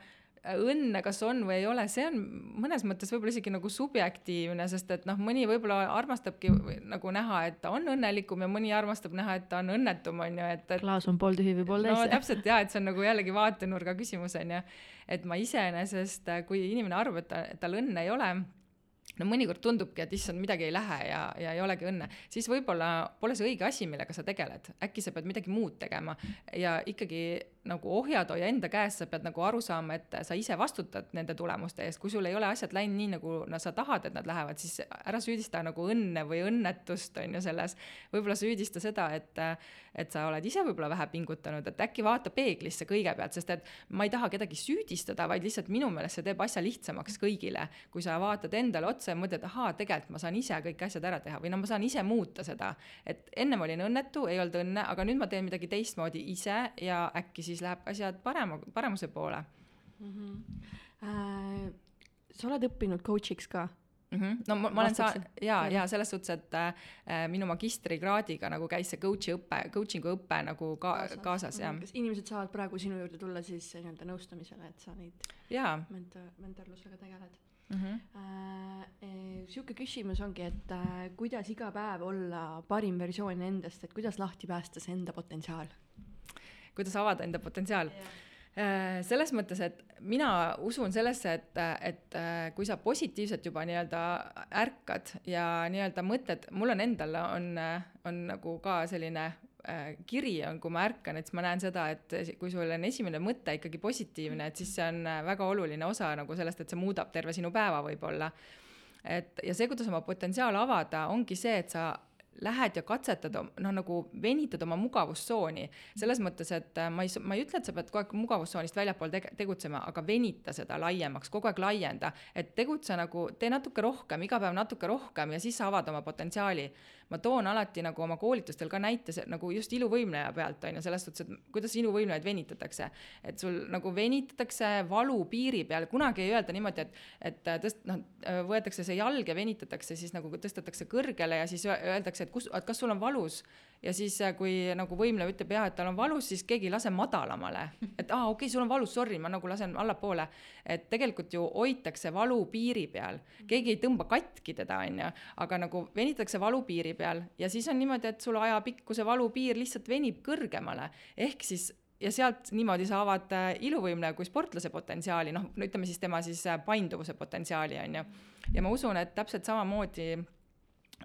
õnne, kas on või ei ole, see on mõnes mõttes võib-olla isegi nagu subjektiivne, sest et noh, mõni võib-olla armastabki nagu näha, et ta on õnnelikum ja mõni armastab näha, et ta on õnnetum, on ju, et, et klaas on pooltühi või pooltäis no täpselt jaa, et see on nagu jällegi vaatenurga küsimus, on ju. et ma iseenesest, kui inimene arvab, et ta, et tal õnne ei ole, no mõnikord tundubki, et issand, midagi ei lähe ja, ja ei olegi õnne, siis võib-olla pole see õige asi, millega sa tegeled, äkki sa pead midagi muud tegema. Ja ikkagi nagu ohjad hoia enda käes, sa pead nagu aru saama, et sa ise vastutad nende tulemuste eest, kui sul ei ole asjad läinud nii, nagu no, sa tahad, et nad lähevad, siis ära süüdista nagu õnne või õnnetust, on ju, selles. võib-olla süüdista seda, et, et sa oled ise võib-olla vähe pingutanud, et äkki vaata peeglisse kõigepealt, sest et ma ei taha kedagi süüdistada, vaid lihtsalt minu meelest see teeb asja lihtsamaks kõigile, kui sa vaatad endale otsa ja mõtled, ahaa, tegelikult ma saan ise kõik asjad ära teha või no ma saan ise muuta seda. et ennem olin õnnetu, ei olnud õnne, aga nüüd ma teen midagi teistmoodi ise ja äkki siis siis läheb asjad parema, paremuse poole mm. -hmm. Äh, sa oled õppinud coach'iks ka? Mm -hmm. no ma, ma olen saa-, jaa, jaa, selles suhtes, et äh, minu magistrikraadiga nagu käis see coach'i õpe, coaching'u õpe nagu ka kaasas, kaasas, jah. kas inimesed saavad praegu sinu juurde tulla siis nii-öelda nõustamisele, et sa neid jaa. mentor, mentorlusega tegeled mm? -hmm. Sihuke küsimus ongi, et äh, kuidas iga päev olla parim versioon endast, et kuidas lahti päästa see enda potentsiaal kuidas avada enda potentsiaal yeah äh, selles mõttes, et mina usun sellesse, et, et kui sa positiivselt juba nii-öelda ärkad ja nii-öelda mõtled, mul on endal on, on nagu ka selline kiri on, kui ma ärkan, et siis ma näen seda, et kui sul on esimene mõte ikkagi positiivne, et siis see on väga oluline osa nagu sellest, et see muudab terve sinu päeva võib-olla. et ja see, kuidas oma potentsiaal avada, ongi see, et sa lähed ja katsetad, noh nagu venitad oma mugavustsooni. selles mõttes, et äh, ma ei, ma ei ütle, et sa pead kogu aeg mugavustsoonist väljapool tege-, tegutsema, aga venita seda laiemaks, kogu aeg laienda. et tegutse nagu, tee natuke rohkem, iga päev natuke rohkem ja siis sa avad oma potentsiaali ma toon alati nagu oma koolitustel ka näite nagu just iluvõimleja pealt on ju, selles suhtes, et kuidas iluvõimlejaid venitatakse. et sul nagu venitatakse valu piiri peal, kunagi ei öelda niimoodi, et, et tõst-, noh, võetakse see jalg ja venitatakse, siis nagu tõstetakse kõrgele ja siis öeldakse, et kus, et kas sul on valus ja siis, äh, kui nagu võimleja ütleb jah, et tal on valus, siis keegi ei lase madalamale. [LAUGHS] et aa okei okay,, sul on valus, sorry, ma nagu lasen allapoole. et tegelikult ju hoitakse valu piiri peal, keegi ei tõmba katki teda, on ju, aga nagu venitatakse valu piiri peal ja siis on niimoodi, et sul ajapikku see valupiir lihtsalt venib kõrgemale. ehk siis ja sealt niimoodi sa avad äh, iluvõimleja kui sportlase potentsiaali, noh, no ütleme siis tema siis äh, painduvuse potentsiaali, on ju. ja ma usun, et täpselt samamoodi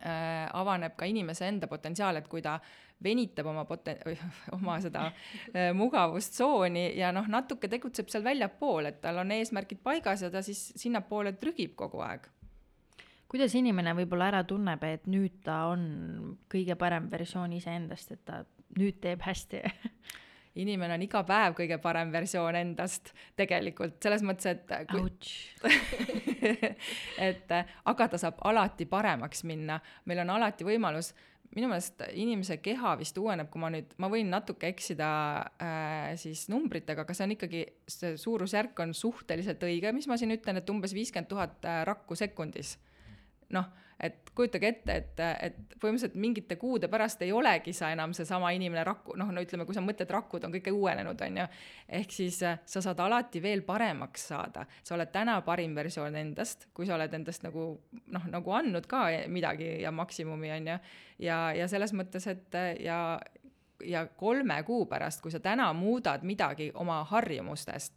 avaneb ka inimese enda potentsiaal, et kui ta venitab oma poten-, [LAUGHS] oma seda äh, mugavustsooni ja noh, natuke tegutseb seal väljapool, et tal on eesmärgid paigas ja ta siis sinnapoole trügib kogu aeg. kuidas inimene võib-olla ära tunneb, et nüüd ta on kõige parem versioon iseendast, et ta nüüd teeb hästi [LAUGHS] inimene on iga päev kõige parem versioon endast tegelikult, selles mõttes, et kui... [LAUGHS] et aga ta saab alati paremaks minna, meil on alati võimalus, minu meelest inimese keha vist uueneb, kui ma nüüd, ma võin natuke eksida äh, siis numbritega, aga see on ikkagi, see suurusjärk on suhteliselt õige, mis ma siin ütlen, et umbes viiskümmend tuhat äh, rakku sekundis. noh et kujutage ette, et, et põhimõtteliselt mingite kuude pärast ei olegi sa enam seesama inimene raku, noh, no ütleme, kui sa mõtled, rakud on kõik uuenenud, on ju. ehk siis äh, sa saad alati veel paremaks saada, sa oled täna parim versioon endast, kui sa oled endast nagu noh, nagu andnud ka midagi ja maksimumi, on ju. ja, ja selles mõttes, et ja, ja kolme kuu pärast, kui sa täna muudad midagi oma harjumustest,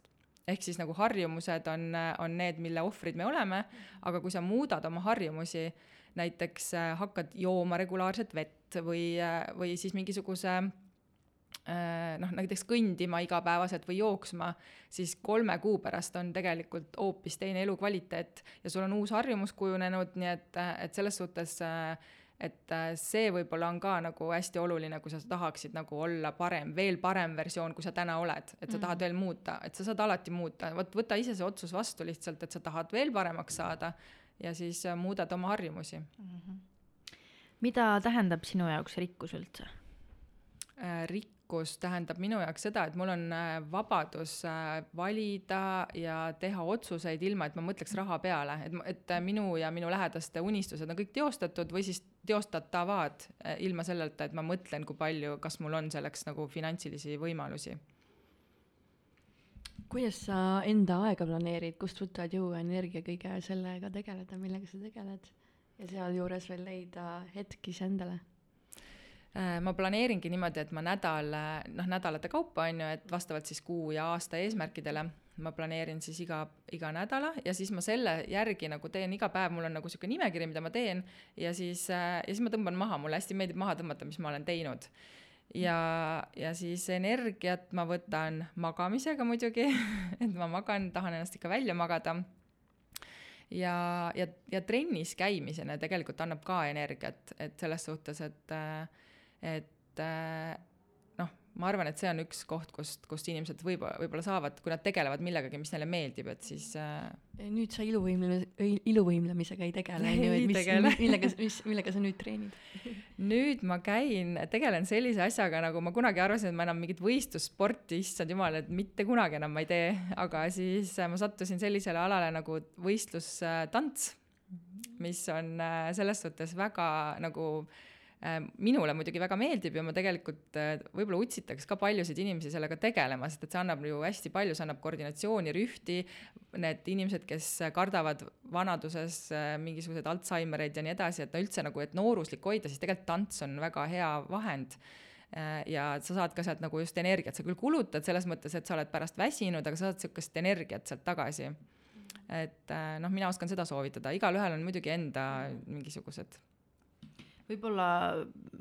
ehk siis nagu harjumused on, on need, mille ohvrid me oleme, aga kui sa muudad oma harjumusi, näiteks äh, hakkad jooma regulaarset vett või, äh, või siis mingisuguse äh, noh, näiteks kõndima igapäevaselt või jooksma, siis kolme kuu pärast on tegelikult hoopis teine elukvaliteet ja sul on uus harjumus kujunenud, nii et, et selles suhtes et see võib-olla on ka nagu hästi oluline, kui sa tahaksid nagu olla parem, veel parem versioon, kui sa täna oled, et sa mm tahad veel muuta, et sa saad alati muuta, vot võta ise see otsus vastu lihtsalt, et sa tahad veel paremaks saada ja siis äh, muudad oma harjumusi mm. -hmm. mida tähendab sinu jaoks rikkus üldse äh,? rikkus tähendab minu jaoks seda, et mul on äh, vabadus valida ja teha otsuseid ilma, et ma mõtleks raha peale, et, et minu ja minu lähedaste unistused on kõik teostatud või siis teostatavad ilma selleta, et ma mõtlen, kui palju, kas mul on selleks nagu finantsilisi võimalusi. Kuidas sa enda aega planeerid, kust võtad jõu ja energia kõige sellega tegeleda, millega sa tegeled ja sealjuures veel leida hetk iseendale Äh, ma planeeringi niimoodi, et ma nädal, noh, nädalate kaupa, on ju, et vastavalt siis kuu ja aasta eesmärkidele ma planeerin siis iga, iga nädala ja siis ma selle järgi nagu teen iga päev, mul on nagu niisugune nimekiri, mida ma teen ja siis äh,, ja siis ma tõmban maha, mulle hästi meeldib maha tõmmata, mis ma olen teinud. Ja, ja siis energiat ma võtan magamisega muidugi [LAUGHS] et ma magan, tahan ennast ikka välja magada. Ja, ja, ja trennis käimisena tegelikult annab ka energiat, et selles suhtes, et et noh, ma arvan, et see on üks koht, kust, kust inimesed võib-olla, võib-olla saavad, kui nad tegelevad millegagi, mis neile meeldib, et siis äh.... nüüd sa iluvõimlemise, iluvõimlemisega ei tegele, [LAUGHS] on ju, et mis, millega, mis, millega sa nüüd treenid [LAUGHS] nüüd ma käin, tegelen sellise asjaga, nagu ma kunagi arvasin, et ma enam mingit võistlussporti, issand jumal, et mitte kunagi enam ma ei tee, aga siis äh, ma sattusin sellisele alale nagu võistlustants, mis on äh, selles suhtes väga nagu äh, minule muidugi väga meeldib ja ma tegelikult äh, võib-olla utsitaks ka paljusid inimesi sellega tegelema, sest et see annab ju hästi palju, see annab koordinatsiooni, rühti, need inimesed, kes kardavad vanaduses äh, mingisuguseid Alžeimereid ja nii edasi, et no üldse nagu, et nooruslik hoida, siis tegelikult tants on väga hea vahend ja sa saad ka sealt nagu just energiat, sa küll kulutad selles mõttes, et sa oled pärast väsinud, aga sa saad sihukest energiat sealt tagasi. et noh, mina oskan seda soovitada, igalühel on muidugi enda mingisugused võib-olla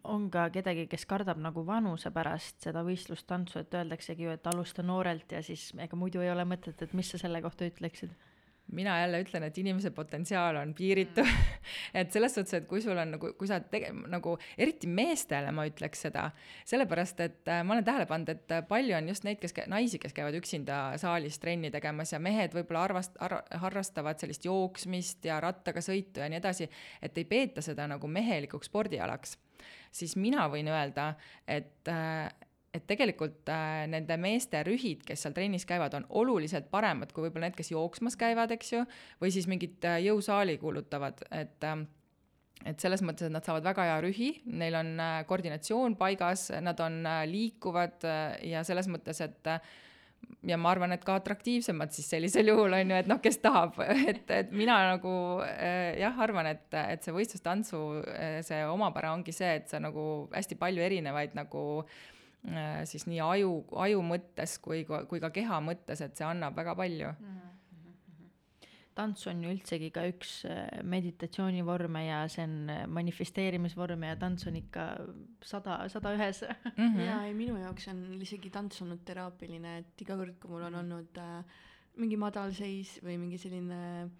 on ka kedagi, kes kardab nagu vanuse pärast seda võistlustantsu, et öeldaksegi ju, et alusta noorelt ja siis ega muidu ei ole mõtet, et mis sa selle kohta ütleksid? Mina jälle ütlen, et inimese potentsiaal on piiritu. [LAUGHS] Et selles suhtes, et kui sul on nagu, kui sa tege-, nagu eriti meestele ma ütleks seda, sellepärast et äh, ma olen tähele pannud, et palju on just neid, kes, naisi, kes käivad üksinda saalis trenni tegemas ja mehed võib-olla arvast- ar,, harrastavad sellist jooksmist ja rattaga sõitu ja nii edasi, et ei peeta seda nagu mehelikuks spordialaks. Siis mina võin öelda, et äh, et tegelikult äh, nende meeste rühid, kes seal trennis käivad, on oluliselt paremad kui võib-olla need, kes jooksmas käivad, eks ju, või siis mingit äh, jõusaali kulutavad, et äh, et selles mõttes, et nad saavad väga hea rühi, neil on äh, koordinatsioon paigas, nad on äh, liikuvad äh, ja selles mõttes, et äh, ja ma arvan, et ka atraktiivsemad siis sellisel juhul on ju, et noh, kes tahab, [LAUGHS] et, et mina nagu äh, jah, arvan, et, et see võistlustantsu äh, see omapära ongi see, et sa nagu hästi palju erinevaid nagu Äh, siis nii aju, aju mõttes kui, kui ka keha mõttes, et see annab väga palju mm. -hmm. tants on ju üldsegi ka üks äh, meditatsioonivorme ja see on äh, manifesteerimisvorm ja tants on ikka sada, sada ühes mm. -hmm. ja ei, minu jaoks on isegi tants olnud teraapiline, et iga kord, kui mul on olnud äh, mingi madalseis või mingi selline äh,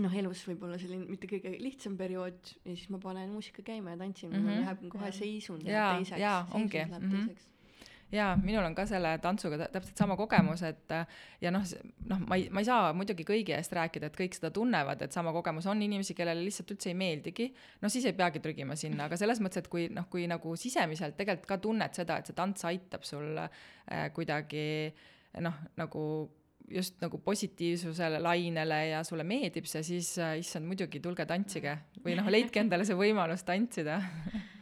noh, elus võib-olla selline mitte kõige lihtsam periood ja siis ma panen muusika käima ja tantsin mm, -hmm. läheb kohe seisund ja, teiseks. jaa, ongi. Mm -hmm jaa, minul on ka selle tantsuga täpselt sama kogemus, et ja noh, noh, ma ei, ma ei saa muidugi kõigi eest rääkida, et kõik seda tunnevad, et sama kogemus on inimesi, kellele lihtsalt üldse ei meeldigi, no siis ei peagi trügima sinna, aga selles mõttes, et kui noh, kui nagu sisemiselt tegelikult ka tunned seda, et see tants aitab sul äh, kuidagi noh, nagu just nagu positiivsusele lainele ja sulle meeldib see, siis äh, issand, muidugi tulge tantsige. Või noh, leidke endale see võimalus tantsida. [LAUGHS]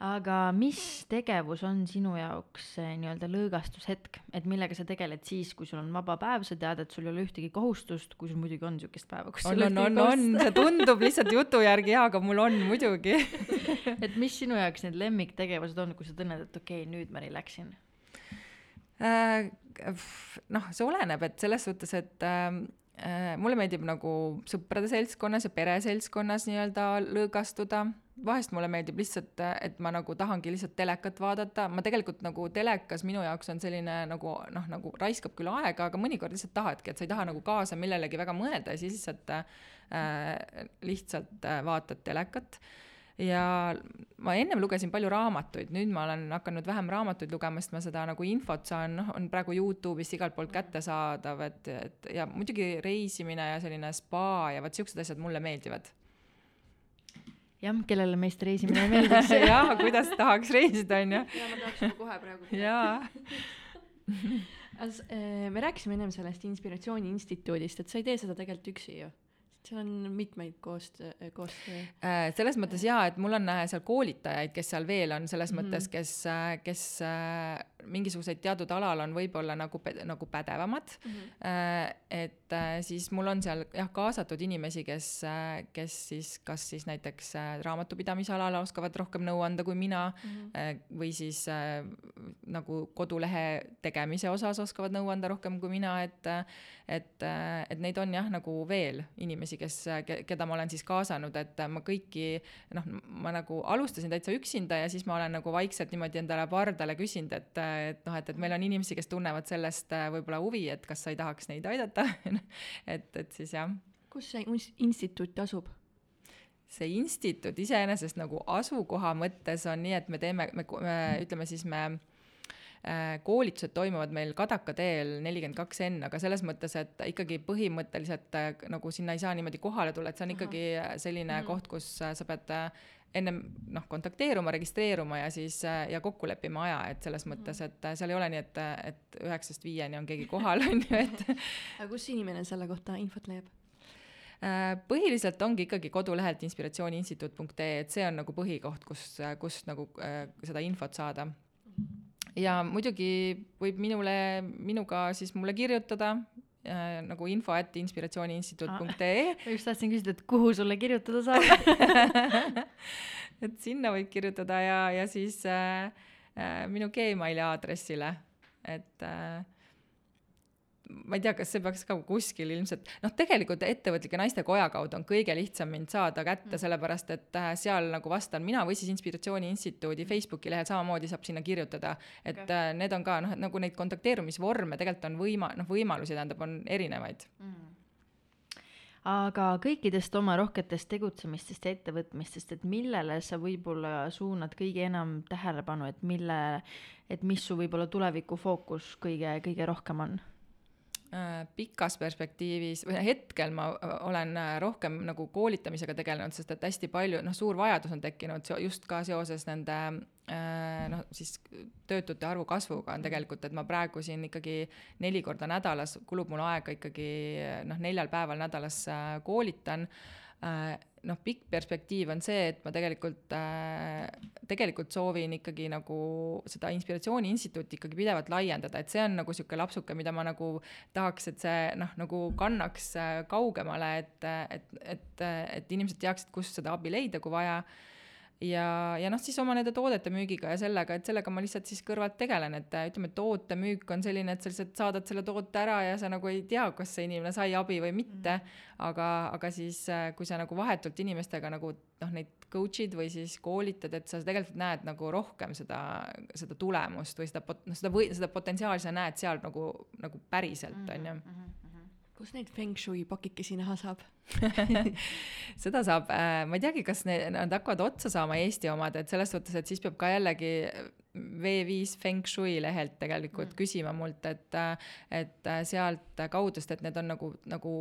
Aga mis tegevus on sinu jaoks nii-öelda lõõgastushetk, et millega sa tegeled siis, kui sul on vaba päev, sa tead, et sul ei ole ühtegi kohustust, kui sul muidugi on niisugust päeva, kus on, on, on, on, see tundub lihtsalt jutu järgi jaa, aga mul on muidugi. [LAUGHS] Et mis sinu jaoks need lemmiktegevused on, kui sa tunned, et okei okay,, nüüd ma relax in noh, see oleneb, et selles suhtes, et ähm, äh, mulle meeldib nagu sõprade seltskonnas ja pereseltskonnas nii-öelda lõõgastuda. vahest mulle meeldib lihtsalt, et ma nagu tahangi lihtsalt telekat vaadata, ma tegelikult nagu telekas minu jaoks on selline nagu noh, nagu raiskab küll aega, aga mõnikord lihtsalt tahadki, et sa ei taha nagu kaasa millelegi väga mõelda ja siis lihtsalt äh, lihtsalt äh, vaatad telekat äh, ja ma ennem lugesin palju raamatuid, nüüd ma olen hakanud vähem raamatuid lugema, sest ma seda nagu infot saan, noh, on praegu Youtube'ist igalt poolt kättesaadav, et, et ja muidugi reisimine ja selline spa ja vot siuksed asjad mulle meeldivad jah, kellele meist reisimine ei meeldiks. jah, kuidas tahaks reisida, onju. ja ma tahaks juba kohe praegu jaa. Äh, me rääkisime ennem sellest Inspiratsiooni Instituudist, et sa ei tee seda tegelikult üksi ju. Seal on mitmeid koostöö, koostöö. Äh, selles mõttes jaa, et mul on äh, seal koolitajaid, kes seal veel on, selles Mhm. mõttes, kes, kes äh, mingisuguseid teatud alal on võib-olla nagu, nagu pädevamad Mhm. Äh, et äh, siis mul on seal jah, kaasatud inimesi, kes, kes siis kas siis näiteks äh, raamatupidamise alal oskavad rohkem nõu anda kui mina Mhm. äh, või siis äh, nagu kodulehe tegemise osas oskavad nõu anda rohkem kui mina, et et, et neid on jah, nagu veel inimesi, kes, keda ma olen siis kaasanud, et ma kõiki noh, ma nagu alustasin täitsa üksinda ja siis ma olen nagu vaikselt niimoodi endale pardale küsinud, et, et noh, et, et meil on inimesi, kes tunnevad sellest äh, võib-olla huvi, et kas sa ei tahaks neid aidata [LAUGHS] et, et siis jah kus see ins- instituut asub? see instituut iseenesest nagu asukoha mõttes on nii, et me teeme, me, me ütleme siis me äh, koolitused toimuvad meil Kadaka teel nelikümmend kaks N, aga selles mõttes, et ikkagi põhimõtteliselt äh, nagu sinna ei saa niimoodi kohale tulla, et see on ikkagi selline Mhm. koht, kus sa pead ennem noh, kontakteeruma, registreeruma ja siis ja kokku leppima aja, et selles mõttes, et äh, seal ei ole nii, et, et üheksast viieni on keegi kohal, [LAUGHS] on ju, et [LAUGHS] aga kus inimene selle kohta infot leiab? Äh, põhiliselt ongi ikkagi kodulehelt inspiratsiooniinstituut.ee, et see on nagu põhikoht, kus, kus nagu äh, seda infot saada. ja muidugi võib minule, minuga siis mulle kirjutada äh, nagu info at inspiratsiooniinstituut.ee, ma just tahtsin küsida, et kuhu sulle kirjutada saab. [LAUGHS] et sinna võib kirjutada ja, ja siis äh, äh, minu Gmaili aadressile, et äh, ma ei tea, kas see peaks ka kuskil ilmselt, noh, tegelikult Ettevõtlike Naiste Koja kaudu on kõige lihtsam mind saada kätte, sellepärast et äh, seal nagu vastan mina või siis Inspiratsiooni Instituudi Facebooki lehel samamoodi saab sinna kirjutada, et Okei. äh, need on ka noh, nagu neid kontakteerumisvorme tegelikult on võima-, noh, võimalusi tähendab, on erinevaid. aga kõikidest oma rohketest tegutsemistest ja ettevõtmistest, et millele sa võib-olla suunad kõige enam tähelepanu, et mille, et mis su võib-olla tuleviku fookus kõige, kõige rohkem on? Äh, pikas perspektiivis või hetkel ma äh, olen äh, rohkem nagu koolitamisega tegelenud, sest et hästi palju noh, suur vajadus on tekkinud just ka seoses nende noh, siis töötute arvu kasvuga on tegelikult, et ma praegu siin ikkagi neli korda nädalas kulub mul aega ikkagi noh, neljal päeval nädalas koolitan noh, pikk perspektiiv on see, et ma tegelikult äh,, tegelikult soovin ikkagi nagu seda Inspiratsiooni Instituuti ikkagi pidevalt laiendada, et see on nagu niisugune lapsuke, mida ma nagu tahaks, et see noh, nagu kannaks äh, kaugemale, et, et, et, et inimesed teaksid, kust seda abi leida, kui vaja ja, ja noh, siis oma nende toodete müügiga ja sellega, et sellega ma lihtsalt siis kõrvalt tegelen, et äh, ütleme, tootemüük on selline, et sa lihtsalt saadad selle toote ära ja sa nagu ei tea, kas see inimene sai abi või mitte mm.. aga, aga siis, kui sa nagu vahetult inimestega nagu noh, neid coach'id või siis koolitad, et sa tegelikult näed nagu rohkem seda, seda tulemust või seda pot-, noh, seda või seda potentsiaali sa näed seal nagu, nagu päriselt, on ju. Kus neid feng shui pakikesi näha saab? [LAUGHS] seda saab äh,, ma ei teagi, kas need, nad hakkavad otsa saama Eesti omad, et selles suhtes, et siis peab ka jällegi V5 Feng Shui lehelt tegelikult mm. küsima mult, et, et äh, sealt kaudu, sest et need on nagu, nagu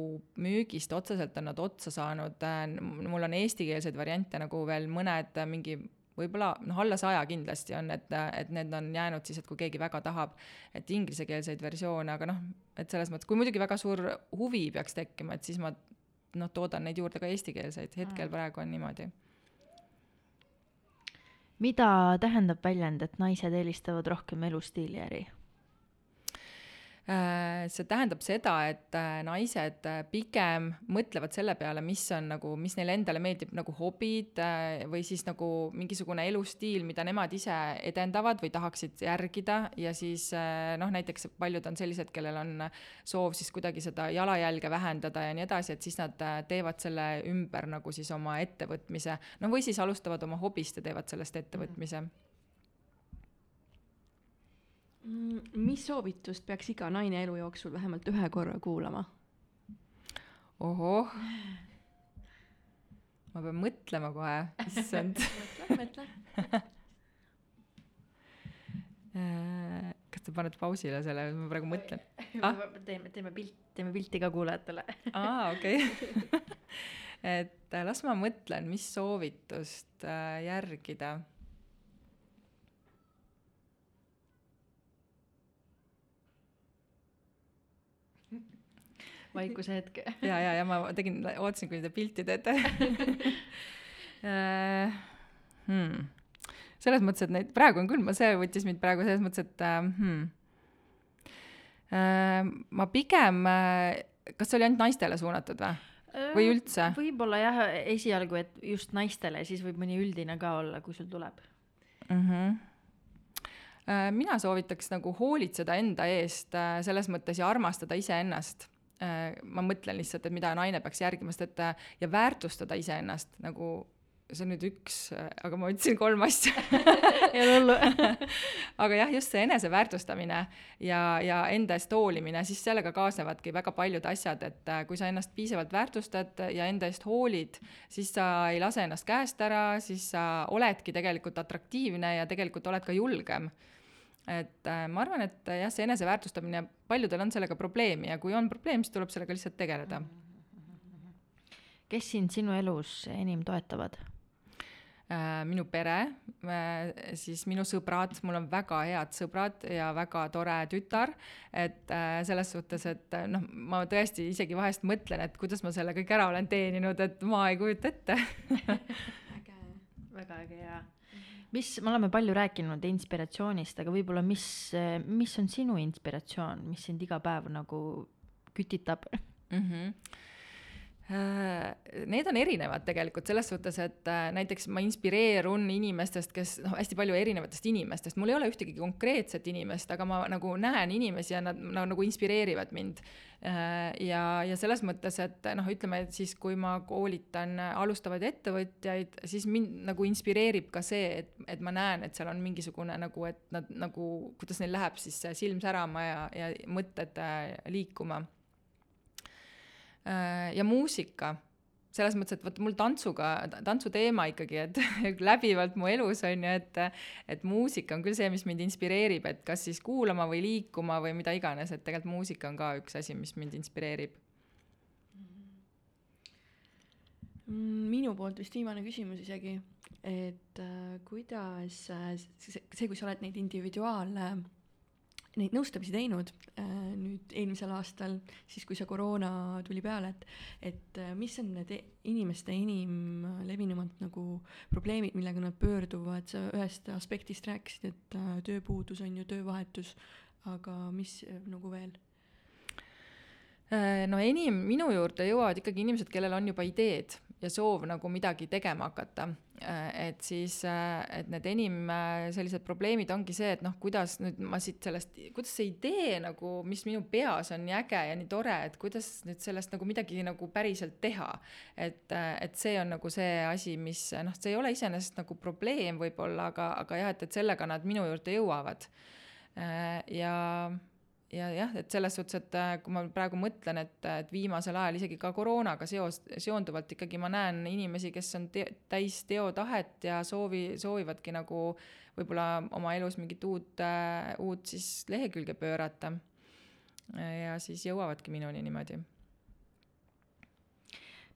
müügist otseselt on nad otsa saanud. mul on eestikeelseid variante nagu veel mõned äh, mingi võib-olla noh, alla saja kindlasti on, et, et need on jäänud siis, et kui keegi väga tahab, et inglisekeelseid versioone, aga noh, et selles mõttes, kui muidugi väga suur huvi peaks tekkima, et siis ma noh, toodan neid juurde ka eestikeelseid, hetkel Mm. praegu on niimoodi. mida tähendab väljend, et naised eelistavad rohkem elustiili äri? Äh, see tähendab seda, et äh, naised äh, pigem mõtlevad selle peale, mis on nagu, mis neile endale meeldib nagu hobid või siis nagu mingisugune elustiil, mida nemad ise edendavad või tahaksid järgida ja siis noh, näiteks paljud on sellised, kellel on soov siis kuidagi seda jalajälge vähendada ja nii edasi, et siis nad teevad selle ümber nagu siis oma ettevõtmise, no või siis alustavad oma hobist ja teevad sellest ettevõtmise mm.. Mm, mis soovitust peaks iga naine elu jooksul vähemalt ühe korra kuulama? ohoh. ma pean mõtlema kohe, issand. mõtle, mõtle. [LAUGHS] kas te panete pausile selle, ma praegu mõtlen. [LAUGHS] Ah? teeme, teeme pilt, teeme pilti ka kuulajatele. aa, okei. [LAUGHS] et äh, las ma mõtlen, mis soovitust äh, järgida vaikuse hetk. [LAUGHS] ja, ja, ja ma tegin, ootasin, kuni te pilti teete uh, [LAUGHS] hmm. selles mõttes, et neid praegu on küll, ma, see võttis mind praegu selles mõttes, et uh, hmm. uh, ma pigem kas see oli ainult naistele suunatud või? või üldse? võib-olla jah, esialgu, et just naistele, siis võib mõni üldine ka olla, kui sul tuleb mm. -hmm mina soovitaks nagu hoolitseda enda eest selles mõttes ja armastada iseennast Äh, ma mõtlen lihtsalt, et mida naine peaks järgima, sest et äh, ja väärtustada iseennast nagu see on nüüd üks, äh, aga ma ütlesin kolm asja. Ei ole hullu aga jah, just see eneseväärtustamine ja, ja enda eest hoolimine, siis sellega kaasnevadki väga paljud asjad, et kui sa ennast piisavalt väärtustad ja enda eest hoolid, siis sa ei lase ennast käest ära, siis sa oledki tegelikult atraktiivne ja tegelikult oled ka julgem et äh, ma arvan, et äh, jah, see eneseväärtustamine, paljudel on sellega probleemi ja kui on probleem, siis tuleb sellega lihtsalt tegeleda. kes sind sinu elus enim toetavad? Äh, minu pere, siis minu sõbrad, mul on väga head sõbrad ja väga tore tütar, et selles suhtes, et noh, ma tõesti isegi vahest mõtlen, et kuidas ma selle kõik ära olen teeninud, et ma ei kujuta ette [LAUGHS] äge, väga äge ja mis, me oleme palju rääkinud inspiratsioonist, aga võib-olla mis, mis on sinu inspiratsioon, mis sind iga päev nagu kütitab mm? -hmm. Need on erinevad tegelikult selles suhtes, et äh, näiteks ma inspireerun inimestest, kes noh, hästi palju erinevatest inimestest, mul ei ole ühtegi konkreetset inimest, aga ma nagu näen inimesi ja nad no, nagu inspireerivad mind Äh, ja, ja selles mõttes, et noh, ütleme, et siis kui ma koolitan alustavaid ettevõtjaid, siis mind nagu inspireerib ka see, et, et ma näen, et seal on mingisugune nagu, et nad nagu, kuidas neil läheb siis silm särama ja, ja mõtted äh, liikuma. Äh, ja muusika selles mõttes, et vot mul tantsuga, tantsuteema ikkagi, et [LAUGHS] läbivalt mu elus on ju, et et muusika on küll see, mis mind inspireerib, et kas siis kuulama või liikuma või mida iganes, et tegelikult muusika on ka üks asi, mis mind inspireerib. minu poolt vist viimane küsimus isegi, et äh, kuidas äh, see, see, kui sa oled neid individuaale äh, neid nõustamisi teinud äh, nüüd eelmisel aastal, siis kui see koroona tuli peale, et, et äh, mis on need e-, inimeste enim levinumad nagu probleemid, millega nad pöörduvad, sa ühest aspektist rääkisid, et äh, tööpuudus on ju töövahetus, aga mis nagu veel? no enim minu juurde jõuavad ikkagi inimesed, kellel on juba ideed ja soov nagu midagi tegema hakata Äh, et siis, äh, et need enim äh, sellised probleemid ongi see, et noh, kuidas nüüd ma siit sellest, kuidas see idee nagu, mis minu peas on nii äge ja nii tore, et kuidas nüüd sellest nagu midagi nagu päriselt teha. et, et see on nagu see asi, mis noh, see ei ole iseenesest nagu probleem võib-olla, aga, aga jah, et, et sellega nad minu juurde jõuavad. ja ja jah, et selles suhtes, et äh, kui ma praegu mõtlen, et, et viimasel ajal isegi ka koroonaga seos, seonduvalt ikkagi ma näen inimesi, kes on te, täis teotahet ja soovi, soovivadki nagu võib-olla oma elus mingit uut, äh, uut siis lehekülge pöörata. ja siis jõuavadki minuni niimoodi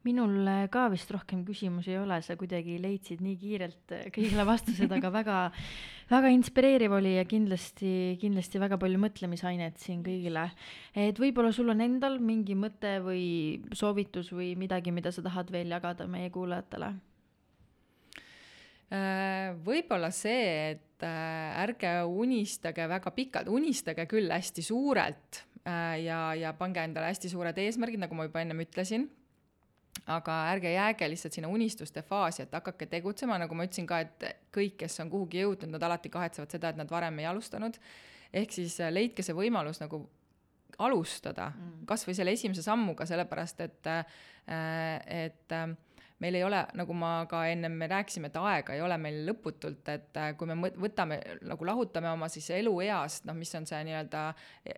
minul äh, ka vist rohkem küsimusi ei ole, sa kuidagi leidsid nii kiirelt äh, kõigile vastused, aga väga, väga inspireeriv oli ja kindlasti, kindlasti väga palju mõtlemisainet siin kõigile. et võib-olla sul on endal mingi mõte või soovitus või midagi, mida sa tahad veel jagada meie kuulajatele? Äh, võib-olla see, et ärge unistage väga pikalt, unistage küll hästi suurelt ja, ja pange endale hästi suured eesmärgid, nagu ma juba ennem ütlesin aga ärge jääge lihtsalt sinna unistuste faasi, et hakake tegutsema, nagu ma ütlesin ka, et kõik, kes on kuhugi jõudnud, nad alati kahetsevad seda, et nad varem ei alustanud. ehk siis äh, leidke see võimalus nagu alustada mm., kas või selle esimese sammuga, sellepärast et, äh, et äh, meil ei ole, nagu ma ka ennem me rääkisime, et aega ei ole meil lõputult, et kui me võtame, nagu lahutame oma siis elueast, noh, mis on see nii-öelda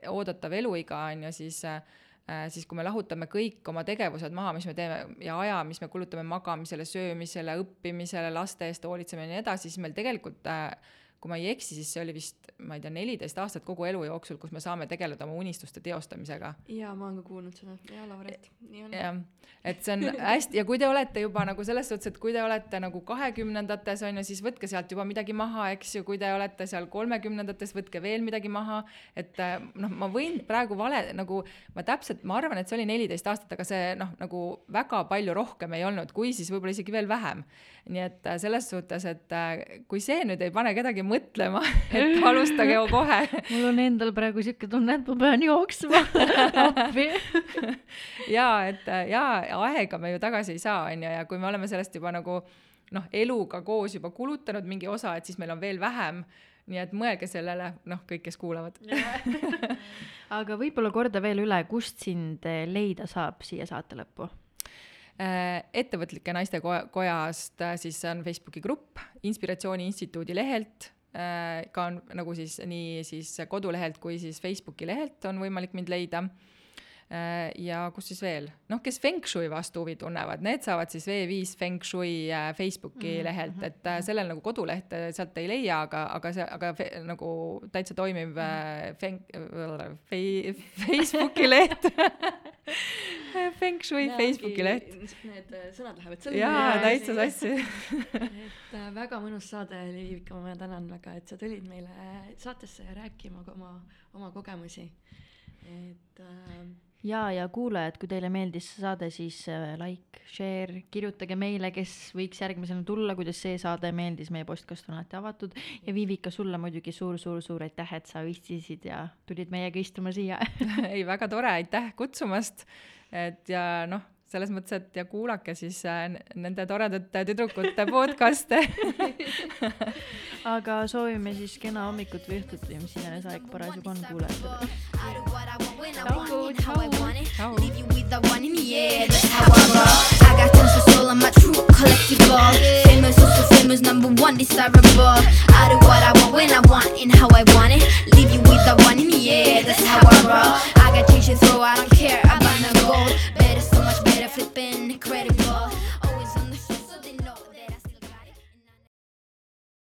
oodatav eluiga, on ju, siis Äh, siis kui me lahutame kõik oma tegevused maha, mis me teeme ja aja, mis me kulutame magamisele, söömisele, õppimisele, laste eest hoolitseme ja nii edasi, siis meil tegelikult äh, kui ma ei eksi, siis see oli vist, ma ei tea, neliteist aastat kogu elu jooksul, kus me saame tegeleda oma unistuste teostamisega jaa, ma olen ka kuulnud seda, jaa, Lauret, nii on. jah, et see on hästi ja kui te olete juba nagu selles suhtes, et kui te olete nagu kahekümnendates on ju, siis võtke sealt juba midagi maha, eks ju, kui te olete seal kolmekümnendates, võtke veel midagi maha. et äh, noh, ma võin praegu vale nagu ma täpselt, ma arvan, et see oli neliteist aastat, aga see noh, nagu väga palju rohkem ei olnud, kui siis võib-olla isegi veel vähem. nii et äh, selles suhtes, et äh, kui see nüüd ei pane kedagi mõtlema, et alustage [LAUGHS] kohe mul on endal praegu siuke tunne, et ma pean jooksma [LAUGHS] appi. jaa, et jaa, aega me ju tagasi ei saa, on ju, ja kui me oleme sellest juba nagu noh, eluga koos juba kulutanud mingi osa, et siis meil on veel vähem. nii et mõelge sellele, noh, kõik, kes kuulavad. [LAUGHS] aga võib-olla korda veel üle, kust sind leida saab siia saate lõppu? Äh, ettevõtlike naiste koja- kojast äh, siis on Facebooki grupp Inspiratsiooni Instituudi lehelt, ka on nagu siis nii siis kodulehelt kui siis Facebooki lehelt on võimalik mind leida. Ja kus siis veel, noh, kes Feng Shui vastu huvi tunnevad, need saavad siis V5 Feng Shui äh, Facebooki mm -hmm. lehelt, et äh, sellel nagu kodulehte sealt ei leia, aga, aga see, aga fe, nagu täitsa toimiv äh, Feng äh,, Fe, Facebooki leht [LAUGHS] Feng Shui Facebooki leht. Need äh, sõnad lähevad sõlmi. jaa, täitsa sassi. [LAUGHS] et äh, väga mõnus saade oli, Viivika, ma tänan väga, et sa tulid meile saatesse rääkima oma, oma kogemusi. et äh, ja, ja kuulajad, kui teile meeldis see saade, siis äh, like, share, kirjutage meile, kes võiks järgmisena tulla, kuidas see saade meeldis, meie postkast on alati avatud ja Viivika, sulle muidugi suur-suur-suur aitäh, et sa viitsisid ja tulid meiega istuma siia. [LAUGHS] ei, väga tore, aitäh kutsumast. et ja noh, selles mõttes, et ja kuulake siis äh, nende toredate tüdrukute podcast'e. [LAUGHS] aga soovime siis kena hommikut või õhtut või mis iganes aeg parasjagu on kuulajatele. I do what I want when I Ciao, want it, how I ciao. want it. Ciao. Leave you with the one in the air. That's how I roll. I got tons of soul, I'm a true collectible. Famous, also famous, number one desirable. I do what I want when I want and how I want it. Leave you with the one in the air. That's how I roll. I got change to throw, I don't better flipping credit.